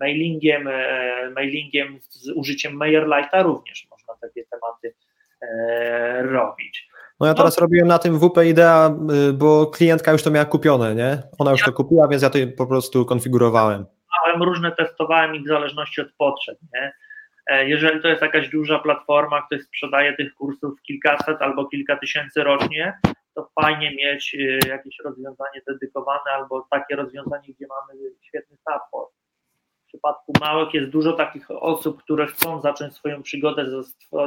mailingiem, e, mailingiem z użyciem MailerLite'a również można takie tematy e, robić. No ja teraz no. robiłem na tym WP Idea, y, bo klientka już to miała kupione, nie? Ona już ja. to kupiła, więc ja to po prostu konfigurowałem. Różne testowałem ich w zależności od potrzeb, nie? E, jeżeli to jest jakaś duża platforma, ktoś sprzedaje tych kursów kilkaset albo kilka tysięcy rocznie, to fajnie mieć y, jakieś rozwiązanie dedykowane albo takie rozwiązanie, gdzie mamy świetny support. Przypadku małych jest dużo takich osób, które chcą zacząć swoją przygodę ze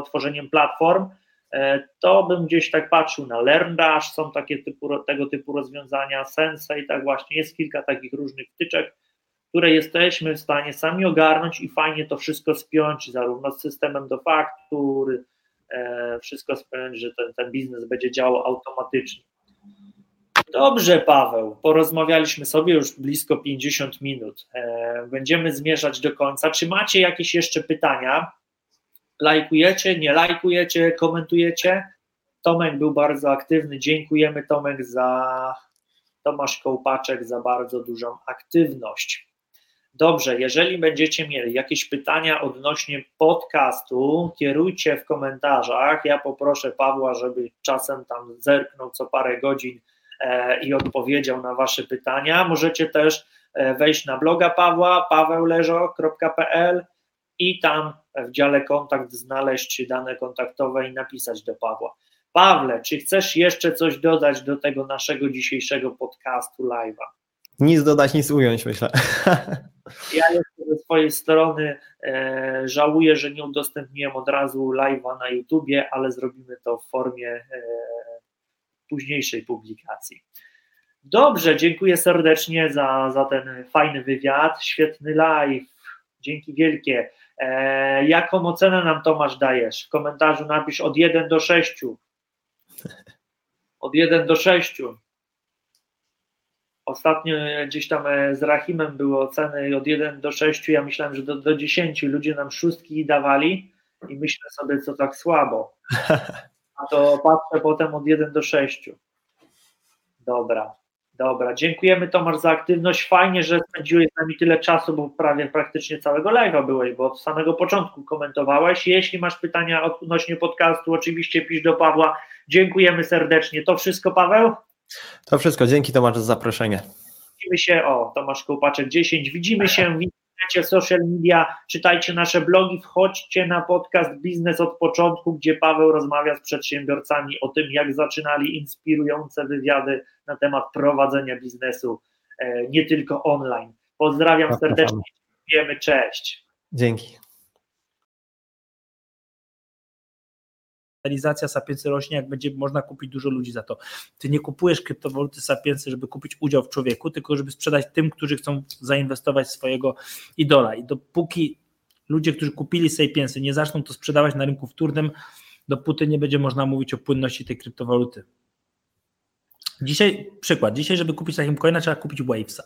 tworzeniem platform, e, to bym gdzieś tak patrzył na LearnDash, są takie typu, tego typu rozwiązania, Sensei, tak właśnie, jest kilka takich różnych wtyczek, które jesteśmy w stanie sami ogarnąć i fajnie to wszystko spiąć, zarówno z systemem do faktur, e, wszystko spiąć, że ten, ten biznes będzie działał automatycznie. Dobrze, Paweł, porozmawialiśmy sobie już blisko 50 minut. E, będziemy zmierzać do końca. Czy macie jakieś jeszcze pytania? Lajkujecie, nie lajkujecie, komentujecie? Tomek był bardzo aktywny. Dziękujemy Tomek za Tomasz Kołpaczek za bardzo dużą aktywność. Dobrze, jeżeli będziecie mieli jakieś pytania odnośnie podcastu, kierujcie w komentarzach. Ja poproszę Pawła, żeby czasem tam zerknął co parę godzin i odpowiedział na Wasze pytania. Możecie też e, wejść na bloga Pawła, pawełleżo.pl i tam w dziale kontakt znaleźć dane kontaktowe i napisać do Pawła. Pawle, czy chcesz jeszcze coś dodać do tego naszego dzisiejszego podcastu live'a? Nic dodać, nic ująć, myślę. [laughs] Ja ze swojej strony e, żałuję, że nie udostępniłem od razu live'a na YouTubie, ale zrobimy to w formie e, późniejszej publikacji. Dobrze, dziękuję serdecznie za, za ten fajny wywiad, świetny live. Dzięki wielkie. E, jaką ocenę nam Tomasz dajesz? W komentarzu napisz od 1 do 6. Od 1 do 6. Ostatnio gdzieś tam e, z Rahimem były oceny od 1 do 6, ja myślałem, że do, do 10 ludzie nam szóstki dawali i myślę sobie, co tak słabo. [laughs] A to patrzę potem od 1 do 6. Dobra, dobra. Dziękujemy Tomasz za aktywność. Fajnie, że spędziłeś z nami tyle czasu, bo prawie praktycznie całego live'a byłeś, bo od samego początku komentowałeś. Jeśli masz pytania odnośnie podcastu, oczywiście pisz do Pawła. Dziękujemy serdecznie. To wszystko, Paweł? To wszystko, dzięki Tomasz za zaproszenie. Widzimy się, o Tomasz Kołpaczek 10, widzimy się internecie, social media, czytajcie nasze blogi, wchodźcie na podcast Biznes od początku, gdzie Paweł rozmawia z przedsiębiorcami o tym, jak zaczynali inspirujące wywiady na temat prowadzenia biznesu, e, nie tylko online. Pozdrawiam serdecznie, dziękujemy, cześć. Dzięki. Kapitalizacja Sapiensy rośnie, jak będzie można kupić dużo ludzi za to. Ty nie kupujesz kryptowaluty Sapiensy, żeby kupić udział w człowieku, tylko żeby sprzedać tym, którzy chcą zainwestować swojego idola. I dopóki ludzie, którzy kupili Sapiensy, nie zaczną to sprzedawać na rynku wtórnym, dopóty nie będzie można mówić o płynności tej kryptowaluty. Dzisiaj, przykład, dzisiaj, żeby kupić takim coina, trzeba kupić Wavesa,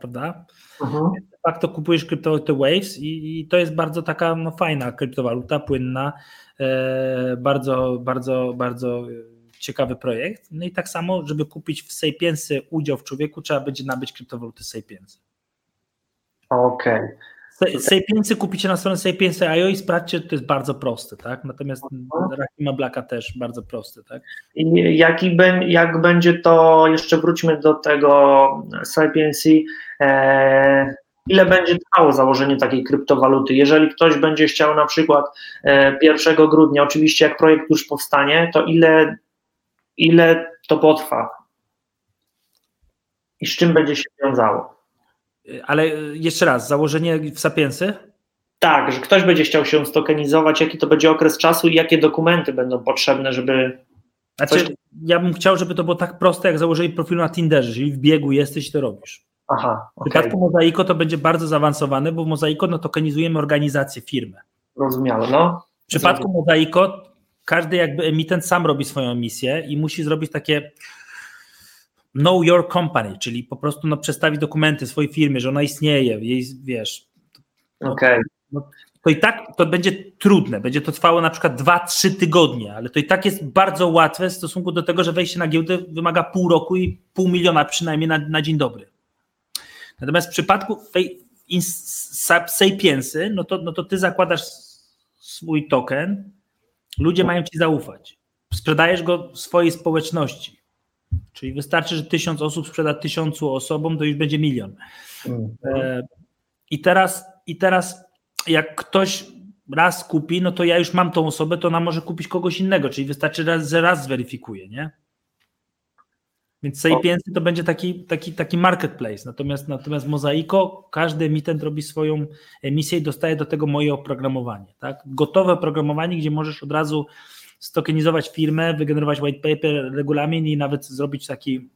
prawda? Mhm. De facto kupujesz kryptowalutę Waves i, i, to jest bardzo taka no, fajna kryptowaluta, płynna, e, bardzo, bardzo, bardzo ciekawy projekt. No i tak samo, żeby kupić w Sapiensy udział w człowieku, trzeba będzie nabyć kryptowaluty Sapiensy. Okej. Okay. Sapiensy kupicie na stronę Sapiensy.io i sprawdźcie, to jest bardzo proste, tak? Natomiast Rahima Blacka też bardzo prosty, tak? I jaki be, jak będzie to, jeszcze wróćmy do tego Sapiensy, e, ile będzie trwało założenie takiej kryptowaluty? Jeżeli ktoś będzie chciał na przykład e, 1 grudnia, oczywiście jak projekt już powstanie, to ile, ile to potrwa? I z czym będzie się wiązało? Ale jeszcze raz, założenie w Sapiensy? Tak, że ktoś będzie chciał się stokenizować, jaki to będzie okres czasu i jakie dokumenty będą potrzebne, żeby. Znaczy, coś... ja bym chciał, żeby to było tak proste, jak założenie profilu na Tinderze, czyli w biegu jesteś to robisz. Aha. W okay. przypadku Mozaiko to będzie bardzo zaawansowane, bo w Mozaiko no, tokenizujemy organizację, firmę. Rozumiałem, no. W przypadku Mozaiko każdy jakby emitent sam robi swoją misję i musi zrobić takie know your company, czyli po prostu no, przedstawić dokumenty swojej firmy, że ona istnieje, jej, wiesz. No, Okej. Okay. No, to i tak to będzie trudne, będzie to trwało na przykład 2-3 tygodnie, ale to i tak jest bardzo łatwe w stosunku do tego, że wejście na giełdę wymaga pół roku i pół miliona przynajmniej na, na dzień dobry. Natomiast w przypadku Sapiensy, no to, no to ty zakładasz swój token, ludzie mają ci zaufać. sprzedajesz go swojej społeczności. Czyli wystarczy, że tysiąc osób sprzeda tysiącu osobom, to już będzie milion. Mhm. E, I teraz, I teraz, jak ktoś raz kupi, no to ja już mam tą osobę, to ona może kupić kogoś innego, czyli wystarczy, raz, że raz zweryfikuje, nie? Więc Sapiensy to będzie taki, taki, taki marketplace. Natomiast, natomiast Mozaiko, każdy emitent robi swoją emisję i dostaje do tego moje oprogramowanie. Tak? Gotowe oprogramowanie, gdzie możesz od razu stokenizować firmę, wygenerować white paper, regulamin i nawet zrobić taki,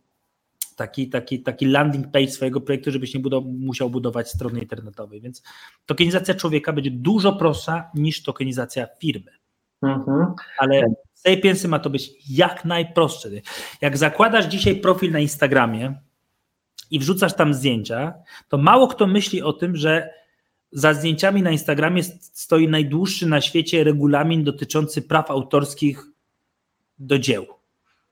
taki, taki, taki landing page swojego projektu, żebyś nie musiał budować strony internetowej. Więc tokenizacja człowieka będzie dużo prostsza niż tokenizacja firmy. Mhm. Ale Sapiensy ma to być jak najprostsze. Jak zakładasz dzisiaj profil na Instagramie i wrzucasz tam zdjęcia, to mało kto myśli o tym, że za zdjęciami na Instagramie stoi najdłuższy na świecie regulamin dotyczący praw autorskich do dzieł,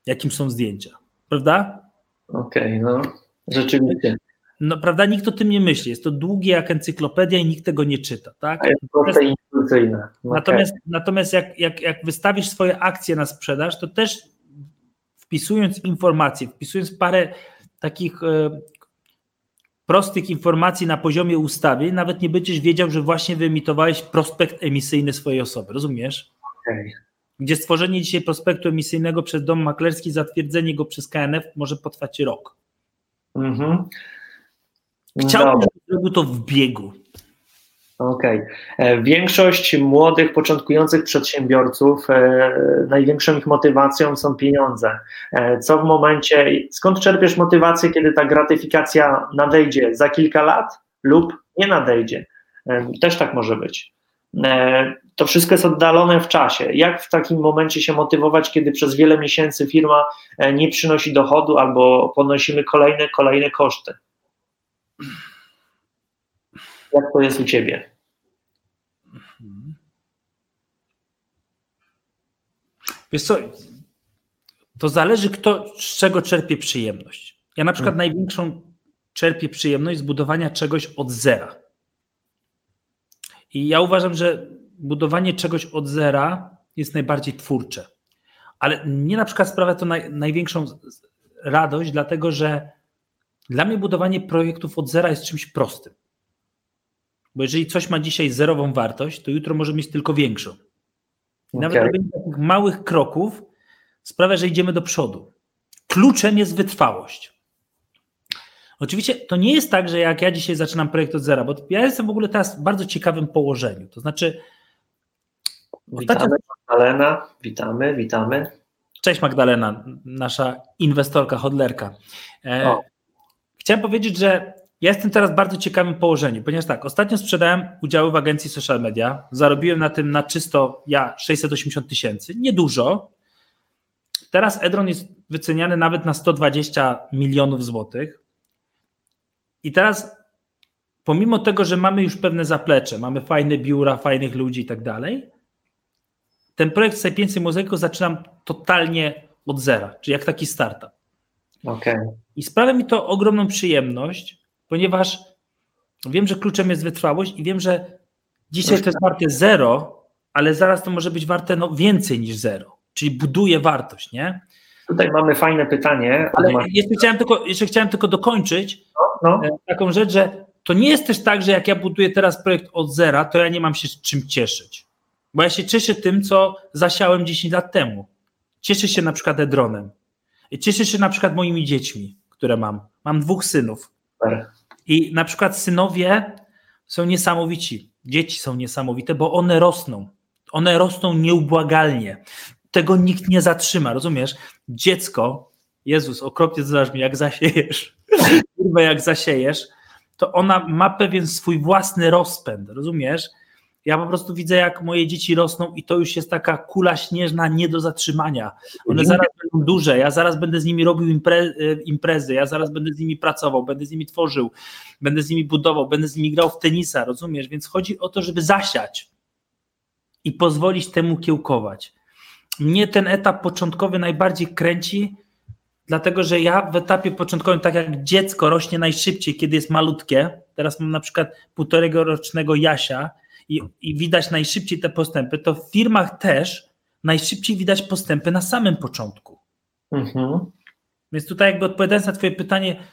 jakim są zdjęcia. Prawda? Okej, okay, no rzeczywiście. No prawda, nikt o tym nie myśli. Jest to długie jak encyklopedia i nikt tego nie czyta. Tak? A jest proste i intuicyjne. Okay. Natomiast, natomiast jak, jak, jak wystawisz swoje akcje na sprzedaż, to też wpisując informacje, wpisując parę takich e, prostych informacji na poziomie ustawy, nawet nie będziesz wiedział, że właśnie wyemitowałeś prospekt emisyjny swojej osoby. Rozumiesz? Okay. Gdzie stworzenie dzisiaj prospektu emisyjnego przez dom maklerski, zatwierdzenie go przez KNF może potrwać rok. Mhm. Chciałbym, żeby zrobił to w biegu. Okej. Okay. E, większość młodych, początkujących przedsiębiorców, e, największą ich motywacją są pieniądze. E, co w momencie, skąd czerpiesz motywację, kiedy ta gratyfikacja nadejdzie za kilka lat lub nie nadejdzie? Też tak może być. To wszystko jest oddalone w czasie. Jak w takim momencie się motywować, kiedy przez wiele miesięcy firma nie przynosi dochodu albo ponosimy kolejne, kolejne koszty? Jak to jest u ciebie? Wiesz co, to zależy kto z czego czerpie przyjemność. Ja na przykład hmm. największą czerpię przyjemność z budowania czegoś od zera. I ja uważam, że budowanie czegoś od zera jest najbardziej twórcze. Ale mnie na przykład sprawia to naj, największą radość, dlatego że dla mnie budowanie projektów od zera jest czymś prostym. Bo jeżeli coś ma dzisiaj zerową wartość, to jutro może mieć tylko większą. I okay. nawet robienie takich małych kroków sprawia, że idziemy do przodu. Kluczem jest wytrwałość. Oczywiście to nie jest tak, że jak ja dzisiaj zaczynam projekt od zera, bo ja jestem w ogóle teraz w bardzo ciekawym położeniu. To znaczy. Witamy. Magdalena, witamy, witamy. Cześć Magdalena, nasza inwestorka, hodlerka. E, chciałem powiedzieć, że ja jestem teraz w bardzo ciekawym położeniu, ponieważ tak, ostatnio sprzedałem udziały w agencji social media, zarobiłem na tym na czysto ja 680 tysięcy, niedużo. Teraz Edron jest wyceniany nawet na 120 milionów złotych. I teraz, pomimo tego, że mamy już pewne zaplecze, mamy fajne biura, fajnych ludzi i tak dalej, ten projekt Sapiensy Mozaico zaczynam totalnie od zera, czyli jak taki startup. Okay. I sprawia mi to ogromną przyjemność, ponieważ wiem, że kluczem jest wytrwałość i wiem, że dzisiaj to jest warte zero, ale zaraz to może być warte no, więcej niż zero, czyli buduje wartość, nie? Tutaj mamy fajne pytanie. Ale jeszcze chciałem tylko, jeszcze chciałem tylko dokończyć no, no. E, taką rzecz, że to nie jest też tak, że jak ja buduję teraz projekt od zera, to ja nie mam się czym cieszyć. Bo ja się cieszę tym, co zasiałem 10 lat temu. Cieszę się na przykład Edronem. Cieszę się na przykład moimi dziećmi, które mam. Mam dwóch synów. Super. I na przykład synowie są niesamowici, dzieci są niesamowite, bo one rosną. One rosną nieubłagalnie. Tego nikt nie zatrzyma, rozumiesz? Dziecko, Jezus, okropnie zdarzy mi, jak zasiejesz, [laughs] jak zasiejesz, to ona ma pewien swój własny rozpęd, rozumiesz? Ja po prostu widzę, jak moje dzieci rosną i to już jest taka kula śnieżna nie do zatrzymania. One mhm. zaraz będą duże, ja zaraz będę z nimi robił impre, e, imprezy, ja zaraz będę z nimi pracował, będę z nimi tworzył, będę z nimi budował, będę z nimi grał w tenisa, rozumiesz? Więc chodzi o to, żeby zasiać i pozwolić temu kiełkować. Mnie ten etap początkowy najbardziej kręci, dlatego że ja w etapie początkowym, tak jak dziecko rośnie najszybciej, kiedy jest malutkie, teraz mam na przykład półtorego rocznego Jasia, i, i widać najszybciej te postępy, to w firmach też najszybciej widać postępy na samym początku. Mhm. Więc tutaj jakby odpowiadając na twoje pytanie,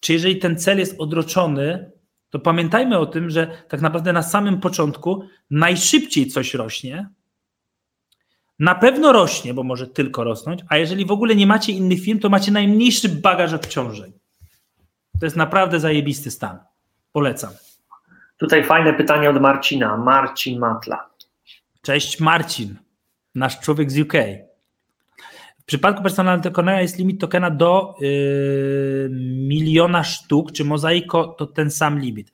czy jeżeli ten cel jest odroczony, to pamiętajmy o tym, że tak naprawdę na samym początku najszybciej coś rośnie. Na pewno rośnie, bo może tylko rosnąć, a jeżeli w ogóle nie macie innych firm, to macie najmniejszy bagaż obciążeń. To jest naprawdę zajebisty stan. Polecam. Tutaj fajne pytanie od Marcina. Marcin Matla. Cześć Marcin, nasz człowiek z UK. W przypadku personalnego tokena jest limit tokena do yy, miliona sztuk, czy mozaiko to ten sam limit.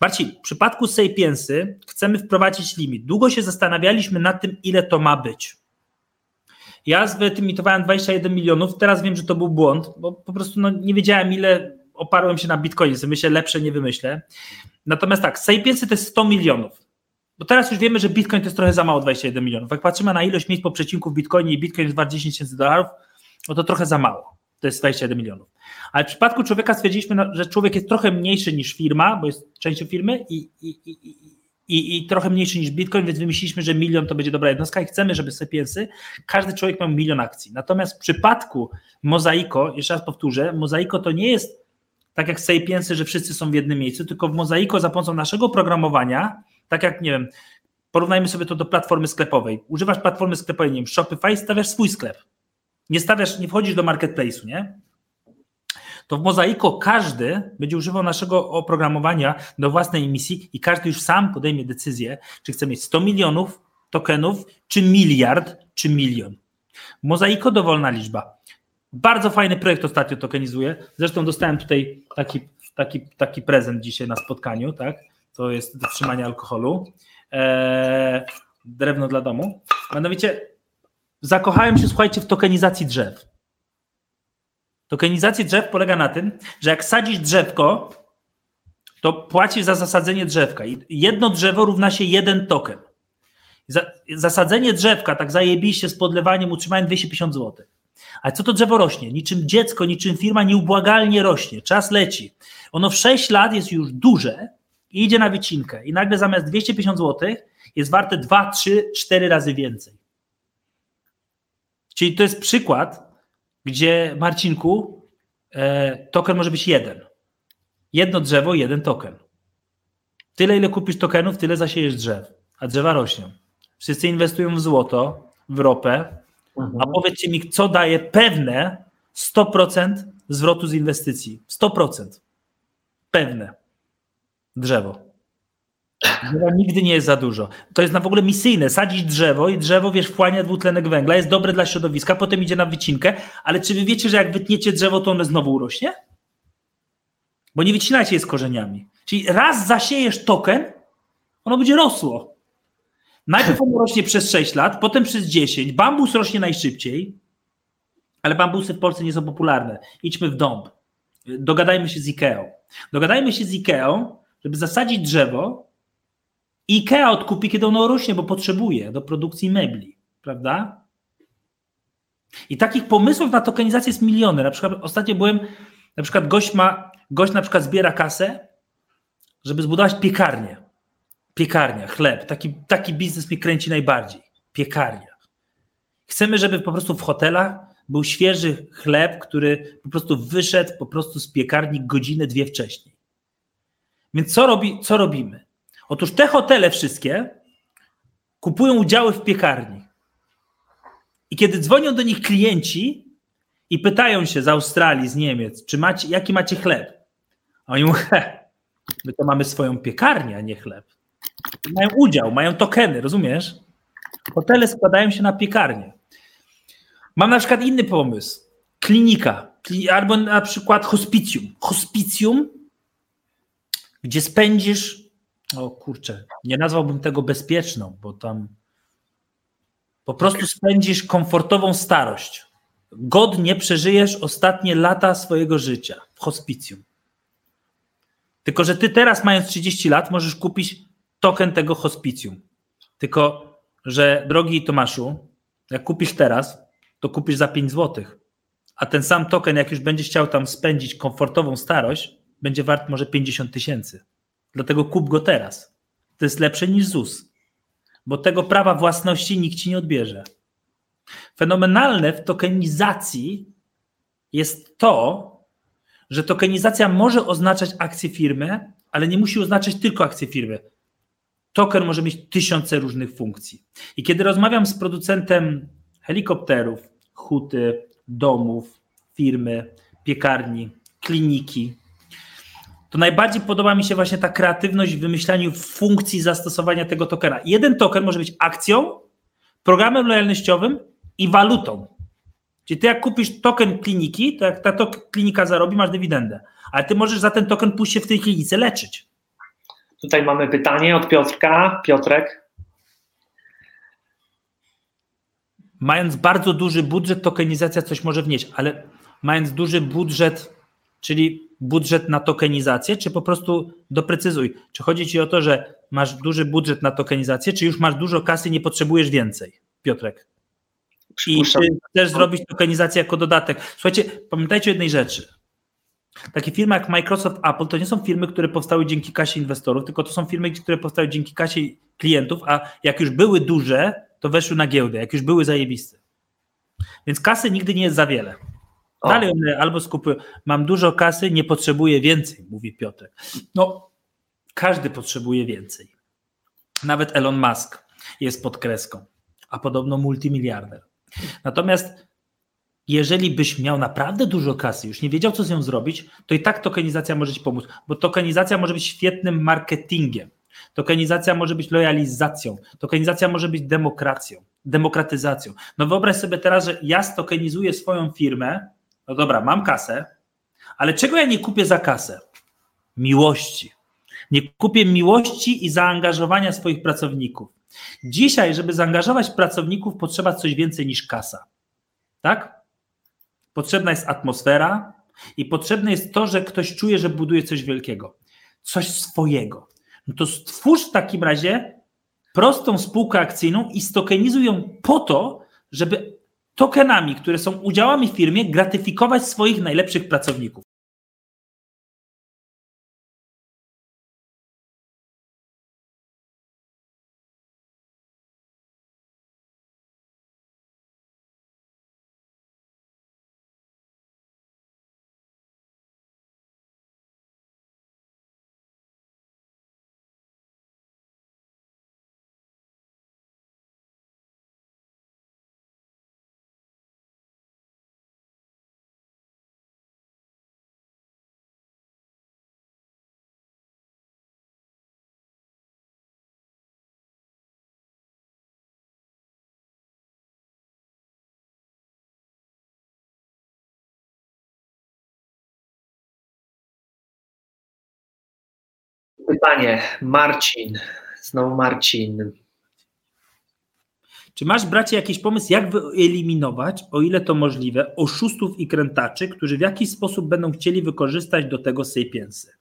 Marcin, w przypadku Sapiensy chcemy wprowadzić limit. Długo się zastanawialiśmy nad tym, ile to ma być. Ja zwyetymitowałem 21 milionów, teraz wiem, że to był błąd, bo po prostu no, nie wiedziałem, ile oparłem się na Bitcoinie, sobie myślę, lepsze nie wymyślę. Natomiast tak, Sapiensy to jest 100 milionów. Bo teraz już wiemy, że Bitcoin to jest trochę za mało 21 milionów. Jak patrzymy na ilość miejsc po przecinku w Bitcoinie i Bitcoin jest wart 10 tysięcy dolarów, no to trochę za mało. To jest 21 milionów. Ale w przypadku człowieka stwierdziliśmy, no, że człowiek jest trochę mniejszy niż firma, bo jest częścią firmy i, i, i, i, i trochę mniejszy niż Bitcoin, więc wymyśliliśmy, że milion to będzie dobra jednostka i chcemy, żeby Sapiensy, każdy człowiek miał milion akcji. Natomiast w przypadku Mozaiko, jeszcze raz powtórzę, Mozaiko to nie jest tak jak Sapiensy, że wszyscy są w jednym miejscu, tylko w Mozaiko za pomocą naszego oprogramowania tak jak, nie wiem, porównajmy sobie to do platformy sklepowej. Używasz platformy sklepowej, nie wiem, Shopify, stawiasz swój sklep. Nie stawiasz, nie wchodzisz do marketplace'u, nie? To w Mozaiko każdy będzie używał naszego oprogramowania do własnej emisji i każdy już sam podejmie decyzję, czy chce mieć 100 milionów tokenów, czy miliard, czy milion. Mozaiko dowolna liczba. Bardzo fajny projekt ostatnio tokenizuje. Zresztą dostałem tutaj taki, taki, taki prezent dzisiaj na spotkaniu, tak? to jest do trzymania alkoholu. Eee, drewno dla domu. Mianowicie zakochałem się, słuchajcie, w tokenizacji drzew. Tokenizacja drzew polega na tym, że jak sadzisz drzewko, to płacisz za zasadzenie drzewka. I jedno drzewo równa się jeden token. Zasadzenie drzewka, tak zajebiście z podlewaniem, utrzymaniem 250 zł. Ale co to drzewo rośnie? Niczym dziecko, niczym firma nieubłagalnie rośnie. Czas leci. Ono w 6 lat jest już duże, i idzie na wycinkę i nagle zamiast 250 zł jest warte 2, 3, 4 razy więcej. Czyli to jest przykład, gdzie Marcinku e, token może być jeden. Jedno drzewo, jeden token. Tyle, ile kupisz tokenów, tyle zasiejesz drzew, a drzewa rośną. Wszyscy inwestują w złoto, w ropę, mhm. a powiedzcie mi, co daje pewne 100% zwrotu z inwestycji. 100%. Pewne drzewo. Nigdy nie jest za dużo. To jest na w ogóle misyjne. Sadzić drzewo i drzewo, wiesz, wchłania dwutlenek węgla, jest dobre dla środowiska, potem idzie na wycinkę, ale czy wy wiecie, że jak wytniecie drzewo, to ono znowu urośnie? Bo nie wycinacie je z korzeniami. Czyli raz zasiejesz token, ono będzie rosło. Najpierw ono rośnie przez 6 lat, potem przez 10. Bambus rośnie najszybciej, ale bambusy w Polsce nie są popularne. Idźmy w dąb. Dogadajmy się z Ikeą. Dogadajmy się z Ikeą, żeby zasadzić drzewo IKEA odkupi, kiedy ono rośnie, bo potrzebuje do produkcji mebli, prawda? I takich pomysłów na tokenizację jest miliony. Na przykład ostatnio byłem, na przykład gość ma, gość na przykład zbiera kasę, żeby zbudować piekarnię. Piekarnia, chleb. Taki, taki biznes mnie kręci najbardziej. Piekarnia. Chcemy, żeby po prostu w hotelach był świeży chleb, który po prostu wyszedł po prostu z piekarni godzinę, dwie wcześniej. Więc co, robi, co robimy? Otóż te hotele wszystkie kupują udziały w piekarni. I kiedy dzwonią do nich klienci i pytają się z Australii, z Niemiec, czy macie, jaki macie chleb? A oni mówią, he, my to mamy swoją piekarnię, a nie chleb. Mają udział, mają tokeny, rozumiesz? Hotele składają się na piekarnię. Mam na przykład inny pomysł. Klinika, albo na przykład hospicjum. Hospicjum gdzie spędzisz, o kurczę, nie nazwałbym tego bezpieczną, bo tam po prostu spędzisz komfortową starość. Godnie przeżyjesz ostatnie lata swojego życia w hospicjum. Tylko, że ty teraz, mając 30 lat, możesz kupić token tego hospicjum. Tylko, że drogi Tomaszu, jak kupisz teraz, to kupisz za 5 zł. A ten sam token, jak już będziesz chciał tam spędzić komfortową starość, będzie wart może 50 tysięcy. Dlatego kup go teraz. To jest lepsze niż ZUS. bo tego prawa własności nikt ci nie odbierze. Fenomenalne w tokenizacji jest to, że tokenizacja może oznaczać akcję firmy, ale nie musi oznaczać tylko akcję firmy. Token może mieć tysiące różnych funkcji. I kiedy rozmawiam z producentem helikopterów, huty, domów, firmy, piekarni, kliniki, to najbardziej podoba mi się właśnie ta kreatywność w wymyślaniu funkcji zastosowania tego tokena. Jeden token może być akcją, programem lojalnościowym i walutą. Czyli ty jak kupisz token kliniki, to jak ta to klinika zarobi, masz dywidendę. Ale ty możesz za ten token pójść się w tej klinice leczyć. Tutaj mamy pytanie od Piotrka. Piotrek. Mając bardzo duży budżet, tokenizacja coś może wnieść, ale mając duży budżet, czyli budżet na tokenizację, czy po prostu doprecyzuj, czy chodzi ci o to, że masz duży budżet na tokenizację, czy już masz dużo kasy nie potrzebujesz więcej, Piotrek? I czy chcesz zrobić tokenizację jako dodatek? Słuchajcie, pamiętajcie o jednej rzeczy. Takie firmy jak Microsoft, Apple to nie są firmy, które powstały dzięki kasie inwestorów, tylko to są firmy, które powstały dzięki kasie klientów, a jak już były duże, to weszły na giełdę, jak już były zajebiste. Więc kasy nigdy nie jest za wiele. Dalej one albo skupują, mam dużo kasy, nie potrzebuję więcej, mówi Piotr. No, każdy potrzebuje więcej. Nawet Elon Musk jest pod kreską, a podobno multimiliarder. Natomiast jeżeli byś miał naprawdę dużo kasy, już nie wiedział, co z nią zrobić, to i tak tokenizacja może ci pomóc, bo tokenizacja może być świetnym marketingiem. Tokenizacja może być lojalizacją, tokenizacja może być demokracją, demokratyzacją. No wyobraź sobie teraz, że ja stokenizuję swoją firmę, no dobra, mam kasę, ale czego ja nie kupię za kasę? Miłości. Nie kupię miłości i zaangażowania swoich pracowników. Dzisiaj, żeby zaangażować pracowników, potrzeba coś więcej niż kasa. Tak? Potrzebna jest atmosfera i potrzebne jest to, że ktoś czuje, że buduje coś wielkiego, coś swojego. No to stwórz w takim razie prostą spółkę akcyjną i stokenizuj ją po to, żeby tokenami, które są udziałami w firmie, gratyfikować swoich najlepszych pracowników. Pytanie, Marcin, znowu Marcin. Czy masz, bracie, jakiś pomysł, jak wyeliminować, o ile to możliwe, oszustów i krętaczy, którzy w jakiś sposób będą chcieli wykorzystać do tego sapiensy?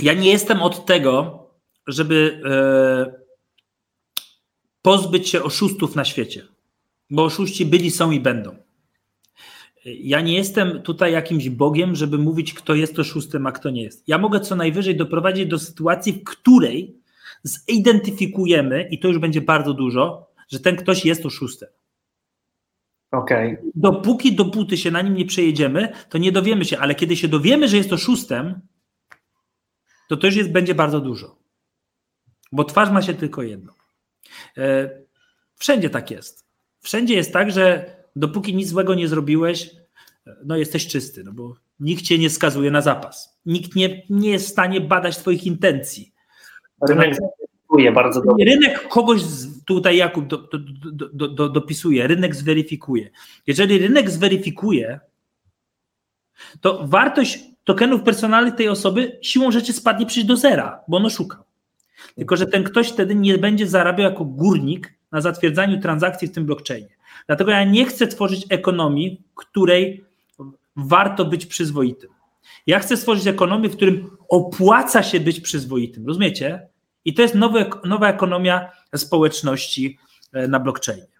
Ja nie jestem od tego, żeby e, pozbyć się oszustów na świecie, bo oszuści byli, są i będą. Ja nie jestem tutaj jakimś Bogiem, żeby mówić, kto jest oszustem, a kto nie jest. Ja mogę co najwyżej doprowadzić do sytuacji, w której zidentyfikujemy, i to już będzie bardzo dużo, że ten ktoś jest oszustem. Okay. Dopóki, dopóty się na nim nie przejedziemy, to nie dowiemy się, ale kiedy się dowiemy, że jest oszustem, to to już jest, będzie bardzo dużo. Bo twarz ma się tylko jedno. E, wszędzie tak jest. Wszędzie jest tak, że dopóki nic złego nie zrobiłeś, no jesteś czysty, no bo nikt cię nie skazuje na zapas. Nikt nie, nie jest w stanie badać twoich intencji. Rynek zweryfikuje bardzo dobrze. Rynek kogoś tutaj Jakub do, do, do, do, dopisuje, rynek zweryfikuje. Jeżeli rynek zweryfikuje, to wartość tokenów personalnych tej osoby siłą rzeczy spadnie przecież do zera, bo ono szuka. Tylko, że ten ktoś wtedy nie będzie zarabiał jako górnik na zatwierdzaniu transakcji w tym blockchainie. Dlatego ja nie chcę tworzyć ekonomii, której warto być przyzwoitym. Ja chcę stworzyć ekonomię, w którym opłaca się być przyzwoitym. Rozumiecie? I to jest nowe, nowa ekonomia społeczności e, na blockchainie.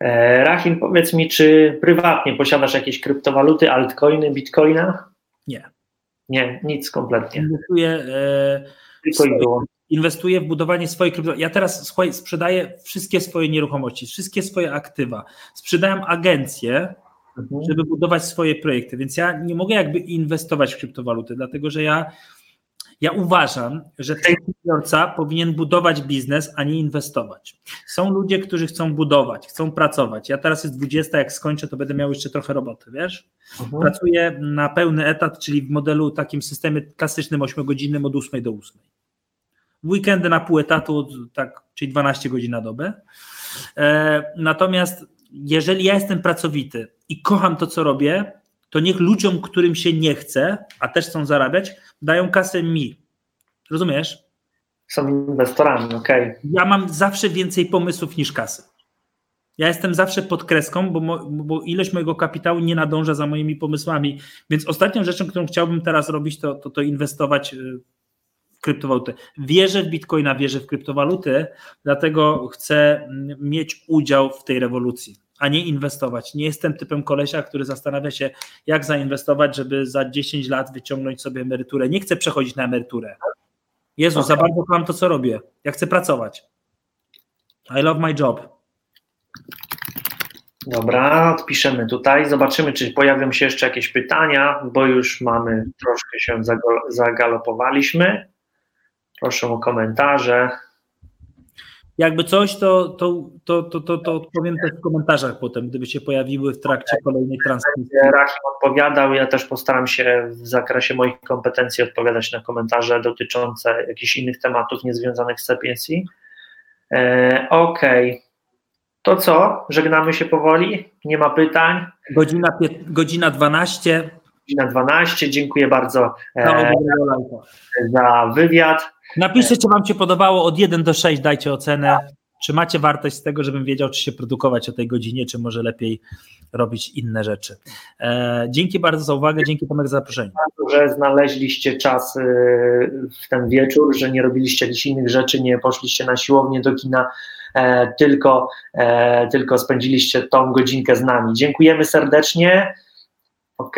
E, Rahim, powiedz mi, czy prywatnie posiadasz jakieś kryptowaluty, altcoiny, bitcoina? Nie. Nie, nic kompletnie. Inwestuję e, Tylko i inwestuję w budowanie swojej krypto. Ja teraz słuchaj, sprzedaję wszystkie swoje nieruchomości, wszystkie swoje aktywa. Sprzedałem agencję, mhm. żeby budować swoje projekty, więc ja nie mogę jakby inwestować w kryptowaluty, dlatego że ja ja uważam, że przedsiębiorca powinien budować biznes, a nie inwestować. Są ludzie, którzy chcą budować, chcą pracować. Ja teraz jest 20, jak skończę, to będę miał jeszcze trochę roboty, wiesz? Mhm. Pracuję na pełny etat, czyli w modelu takim systemie klasycznym 8-godzinnym od 8 do 8. Weekendy na pół etatu, tak, czyli 12 godzin na dobę. E, natomiast jeżeli ja jestem pracowity i kocham to, co robię, to niech ludziom, którym się nie chce, a też chcą zarabiać, dają kasę mi. Rozumiesz? Są inwestorami, okej. Okay. Ja mam zawsze więcej pomysłów niż kasy. Ja jestem zawsze pod kreską, bo, mo, bo ilość mojego kapitału nie nadąża za moimi pomysłami. Więc ostatnią rzeczą, którą chciałbym teraz robić, to, to, to inwestować y, kryptowaluty. Wierzę w bitcoina, wierzę w kryptowaluty, dlatego chcę mieć udział w tej rewolucji a nie inwestować. Nie jestem typem kolesia, który zastanawia się, jak zainwestować, żeby za 10 lat wyciągnąć sobie emeryturę. Nie chcę przechodzić na emeryturę. Jezu, okay. za bardzo kocham to, co robię. Ja chcę pracować. I love my job. Dobra, odpiszemy tutaj. Zobaczymy, czy pojawią się jeszcze jakieś pytania, bo już mamy troszkę się zagalopowaliśmy. Proszę o komentarze. Jakby coś, to, to, to, to, to, to odpowiem też w komentarzach potem, gdyby się pojawiły w trakcie kolejnej transmisji. Rachim odpowiadał, ja też postaram się w zakresie moich kompetencji odpowiadać na komentarze dotyczące jakichś innych tematów niezwiązanych z CPNC. E, Okej. Okay. To co? Żegnamy się powoli? Nie ma pytań? Godzina, godzina 12. Godzina 12. Dziękuję bardzo e, za wywiad. Napiszcie, czy Wam się podobało od 1 do 6, dajcie ocenę. Czy macie wartość z tego, żebym wiedział, czy się produkować o tej godzinie, czy może lepiej robić inne rzeczy. E, dzięki bardzo za uwagę, dzięki Tomek za zaproszenie. Że znaleźliście czas y, w ten wieczór, że nie robiliście jakichś innych rzeczy, nie poszliście na siłownię do kina, e, tylko, e, tylko spędziliście tą godzinkę z nami. Dziękujemy serdecznie. Ok,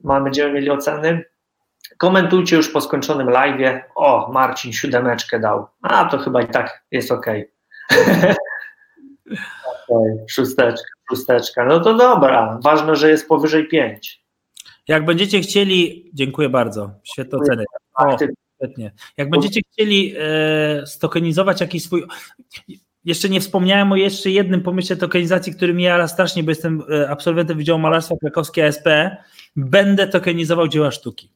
będziemy mieli oceny. Komentujcie już po skończonym live. O, Marcin siódemeczkę dał. A to chyba i tak jest ok. [laughs] okay szósteczka, szósteczka. No to dobra. Ważne, że jest powyżej pięć. Jak będziecie chcieli, dziękuję bardzo. Świetne oceny. O, świetnie. Jak będziecie chcieli e, stokenizować jakiś swój. Jeszcze nie wspomniałem o jeszcze jednym pomyśle tokenizacji, który mnie jara strasznie, bo jestem e, absolwentem Wydziału Malarstwa Krakowskiej ASP. Będę tokenizował dzieła sztuki.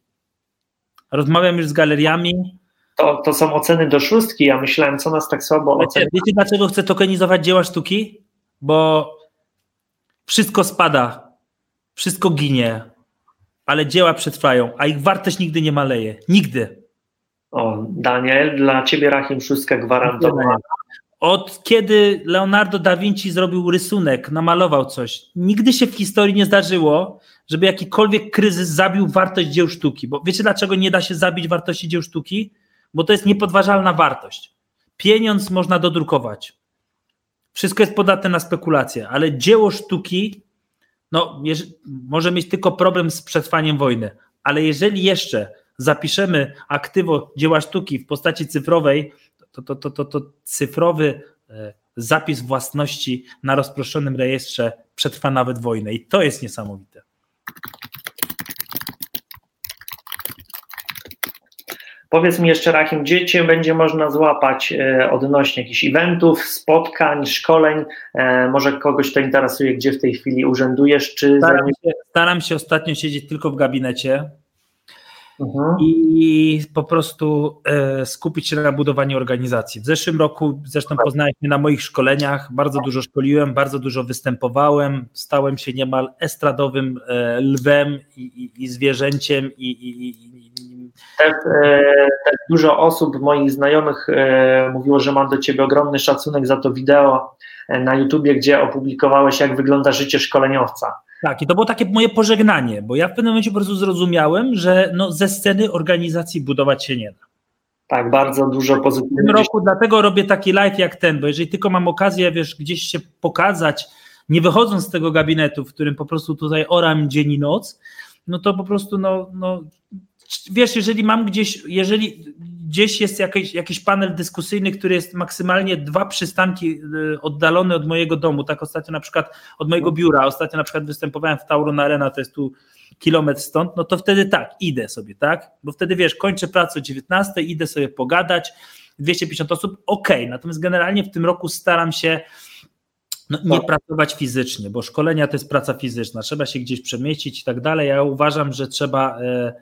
Rozmawiam już z galeriami. To, to są oceny do szóstki. Ja myślałem, co nas tak słabo ocenia. Wiecie, dlaczego chcę tokenizować dzieła sztuki? Bo wszystko spada, wszystko ginie, ale dzieła przetrwają, a ich wartość nigdy nie maleje. Nigdy. O, Daniel, dla ciebie Rachim Szóstka gwarantowana. Od kiedy Leonardo da Vinci zrobił rysunek, namalował coś, nigdy się w historii nie zdarzyło, żeby jakikolwiek kryzys zabił wartość dzieł sztuki. Bo wiecie, dlaczego nie da się zabić wartości dzieł sztuki? Bo to jest niepodważalna wartość. Pieniądz można dodrukować. Wszystko jest podatne na spekulacje, ale dzieło sztuki no, może mieć tylko problem z przetrwaniem wojny. Ale jeżeli jeszcze zapiszemy aktywo dzieła sztuki w postaci cyfrowej, to, to, to, to, to cyfrowy e, zapis własności na rozproszonym rejestrze przetrwa nawet wojnę. I to jest niesamowite. Powiedz mi jeszcze, Rachim, gdzie Cię będzie można złapać e, odnośnie jakichś eventów, spotkań, szkoleń? E, może kogoś to interesuje, gdzie w tej chwili urzędujesz? Czy staram, się, staram się ostatnio siedzieć tylko w gabinecie mhm. i po prostu e, skupić się na budowaniu organizacji. W zeszłym roku, zresztą tak. poznałeś mnie na moich szkoleniach, bardzo dużo szkoliłem, bardzo dużo występowałem, stałem się niemal estradowym e, lwem i, i, i zwierzęciem i, i też, e, też, dużo osób, moich znajomych mówiło, że mam do Ciebie ogromny szacunek za to wideo na YouTubie, gdzie opublikowałeś, jak wygląda życie szkoleniowca. Tak, i to było takie moje pożegnanie, bo ja w pewnym momencie po prostu zrozumiałem, że no, ze sceny organizacji budować się nie da. Tak, bardzo dużo pozytywnych. W tym roku dlatego robię taki live jak ten, bo jeżeli tylko mam okazję, wiesz, gdzieś się pokazać, nie wychodząc z tego gabinetu, w którym po prostu tutaj oram dzień i noc, no to po prostu no, no wiesz, jeżeli mam gdzieś, jeżeli gdzieś jest jakiś, jakiś panel dyskusyjny, który jest maksymalnie dwa przystanki y, oddalony od mojego domu, tak ostatnio na przykład od mojego biura, ostatnio na przykład występowałem w Tauron Arena, to jest tu kilometr stąd, no to wtedy tak, idę sobie, tak, bo wtedy wiesz, kończę pracę o 19, idę sobie pogadać, 250 osób, ok, natomiast generalnie w tym roku staram się no, nie tak. pracować fizycznie, bo szkolenia to jest praca fizyczna, trzeba się gdzieś przemieścić i tak dalej. Ja uważam, że trzeba e,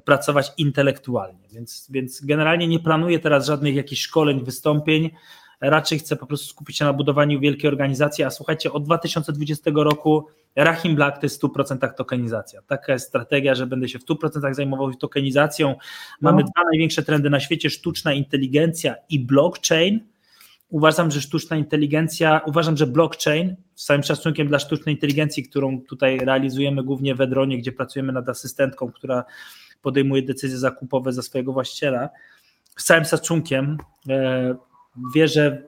pracować intelektualnie, więc, więc generalnie nie planuję teraz żadnych jakichś szkoleń, wystąpień. Raczej chcę po prostu skupić się na budowaniu wielkiej organizacji. A słuchajcie, od 2020 roku Rahim Black to jest w 100% tokenizacja. Taka jest strategia, że będę się w 100% zajmował tokenizacją. Mamy no. dwa największe trendy na świecie: sztuczna inteligencja i blockchain uważam, że sztuczna inteligencja, uważam, że blockchain, z całym szacunkiem dla sztucznej inteligencji, którą tutaj realizujemy głównie w Edronie, gdzie pracujemy nad asystentką, która podejmuje decyzje zakupowe za swojego właściciela, z całym szacunkiem e, wierzę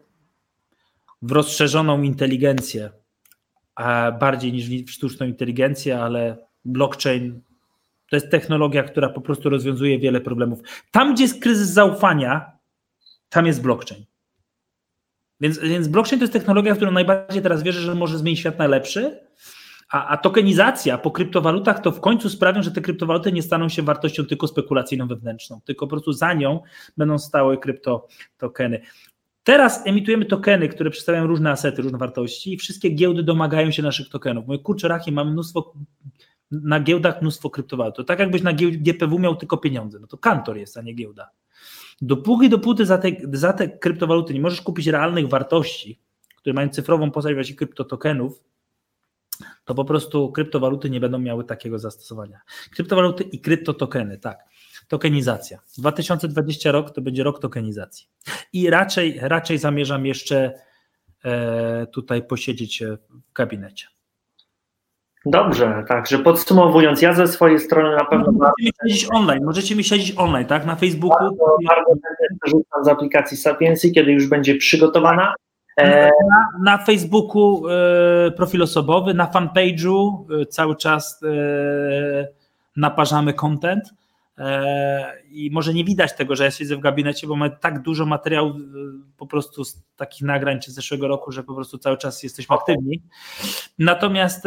w rozszerzoną inteligencję, bardziej niż w sztuczną inteligencję, ale blockchain to jest technologia, która po prostu rozwiązuje wiele problemów. Tam, gdzie jest kryzys zaufania, tam jest blockchain. Więc, więc blockchain to jest technologia, w którą najbardziej teraz wierzę, że może zmienić świat na lepszy, a, a tokenizacja po kryptowalutach to w końcu sprawią, że te kryptowaluty nie staną się wartością tylko spekulacyjną wewnętrzną, tylko po prostu za nią będą stały kryptotokeny. Teraz emitujemy tokeny, które przedstawiają różne asety, różne wartości i wszystkie giełdy domagają się naszych tokenów. Moje kurczę rachie, mamy mnóstwo na giełdach mnóstwo kryptowalut. To tak jakbyś na GPW miał tylko pieniądze. No to kantor jest, a nie giełda. Dopóki dopóty za te, za te kryptowaluty nie możesz kupić realnych wartości, które mają cyfrową postać właśnie kryptotokenów, to po prostu kryptowaluty nie będą miały takiego zastosowania. Kryptowaluty i kryptotokeny, tak. Tokenizacja. 2020 rok to będzie rok tokenizacji. I raczej, raczej zamierzam jeszcze e, tutaj posiedzieć w gabinecie. Dobrze, także podsumowując, ja ze swojej strony na pewno. Możecie mi śledzić online, możecie mi śledzić online, tak? Na Facebooku. Bardzo, bardzo z aplikacji Sapiensy, kiedy już będzie przygotowana. E... Na, na, Facebooku e, profil osobowy, na fanpage'u e, cały czas naparzamy content. I może nie widać tego, że ja siedzę w gabinecie, bo mamy tak dużo materiałów po prostu z takich nagrań czy z zeszłego roku, że po prostu cały czas jesteśmy aktywni. Natomiast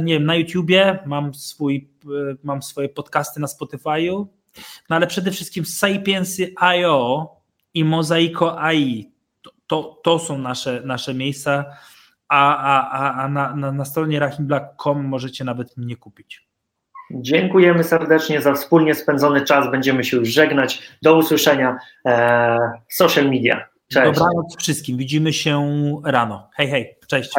nie wiem, na YouTubie mam, swój, mam swoje podcasty na Spotify'u, no ale przede wszystkim Sapiensy.io i Mozaiko AI. To, to, są nasze, nasze miejsca, a, a, a na, na, na stronie rahimblack.com możecie nawet mnie kupić. Dziękujemy serdecznie za wspólnie spędzony czas. Będziemy się już żegnać. Do usłyszenia e, w social media. Cześć. Dobranoc wszystkim. Widzimy się rano. Hej, hej. Cześć.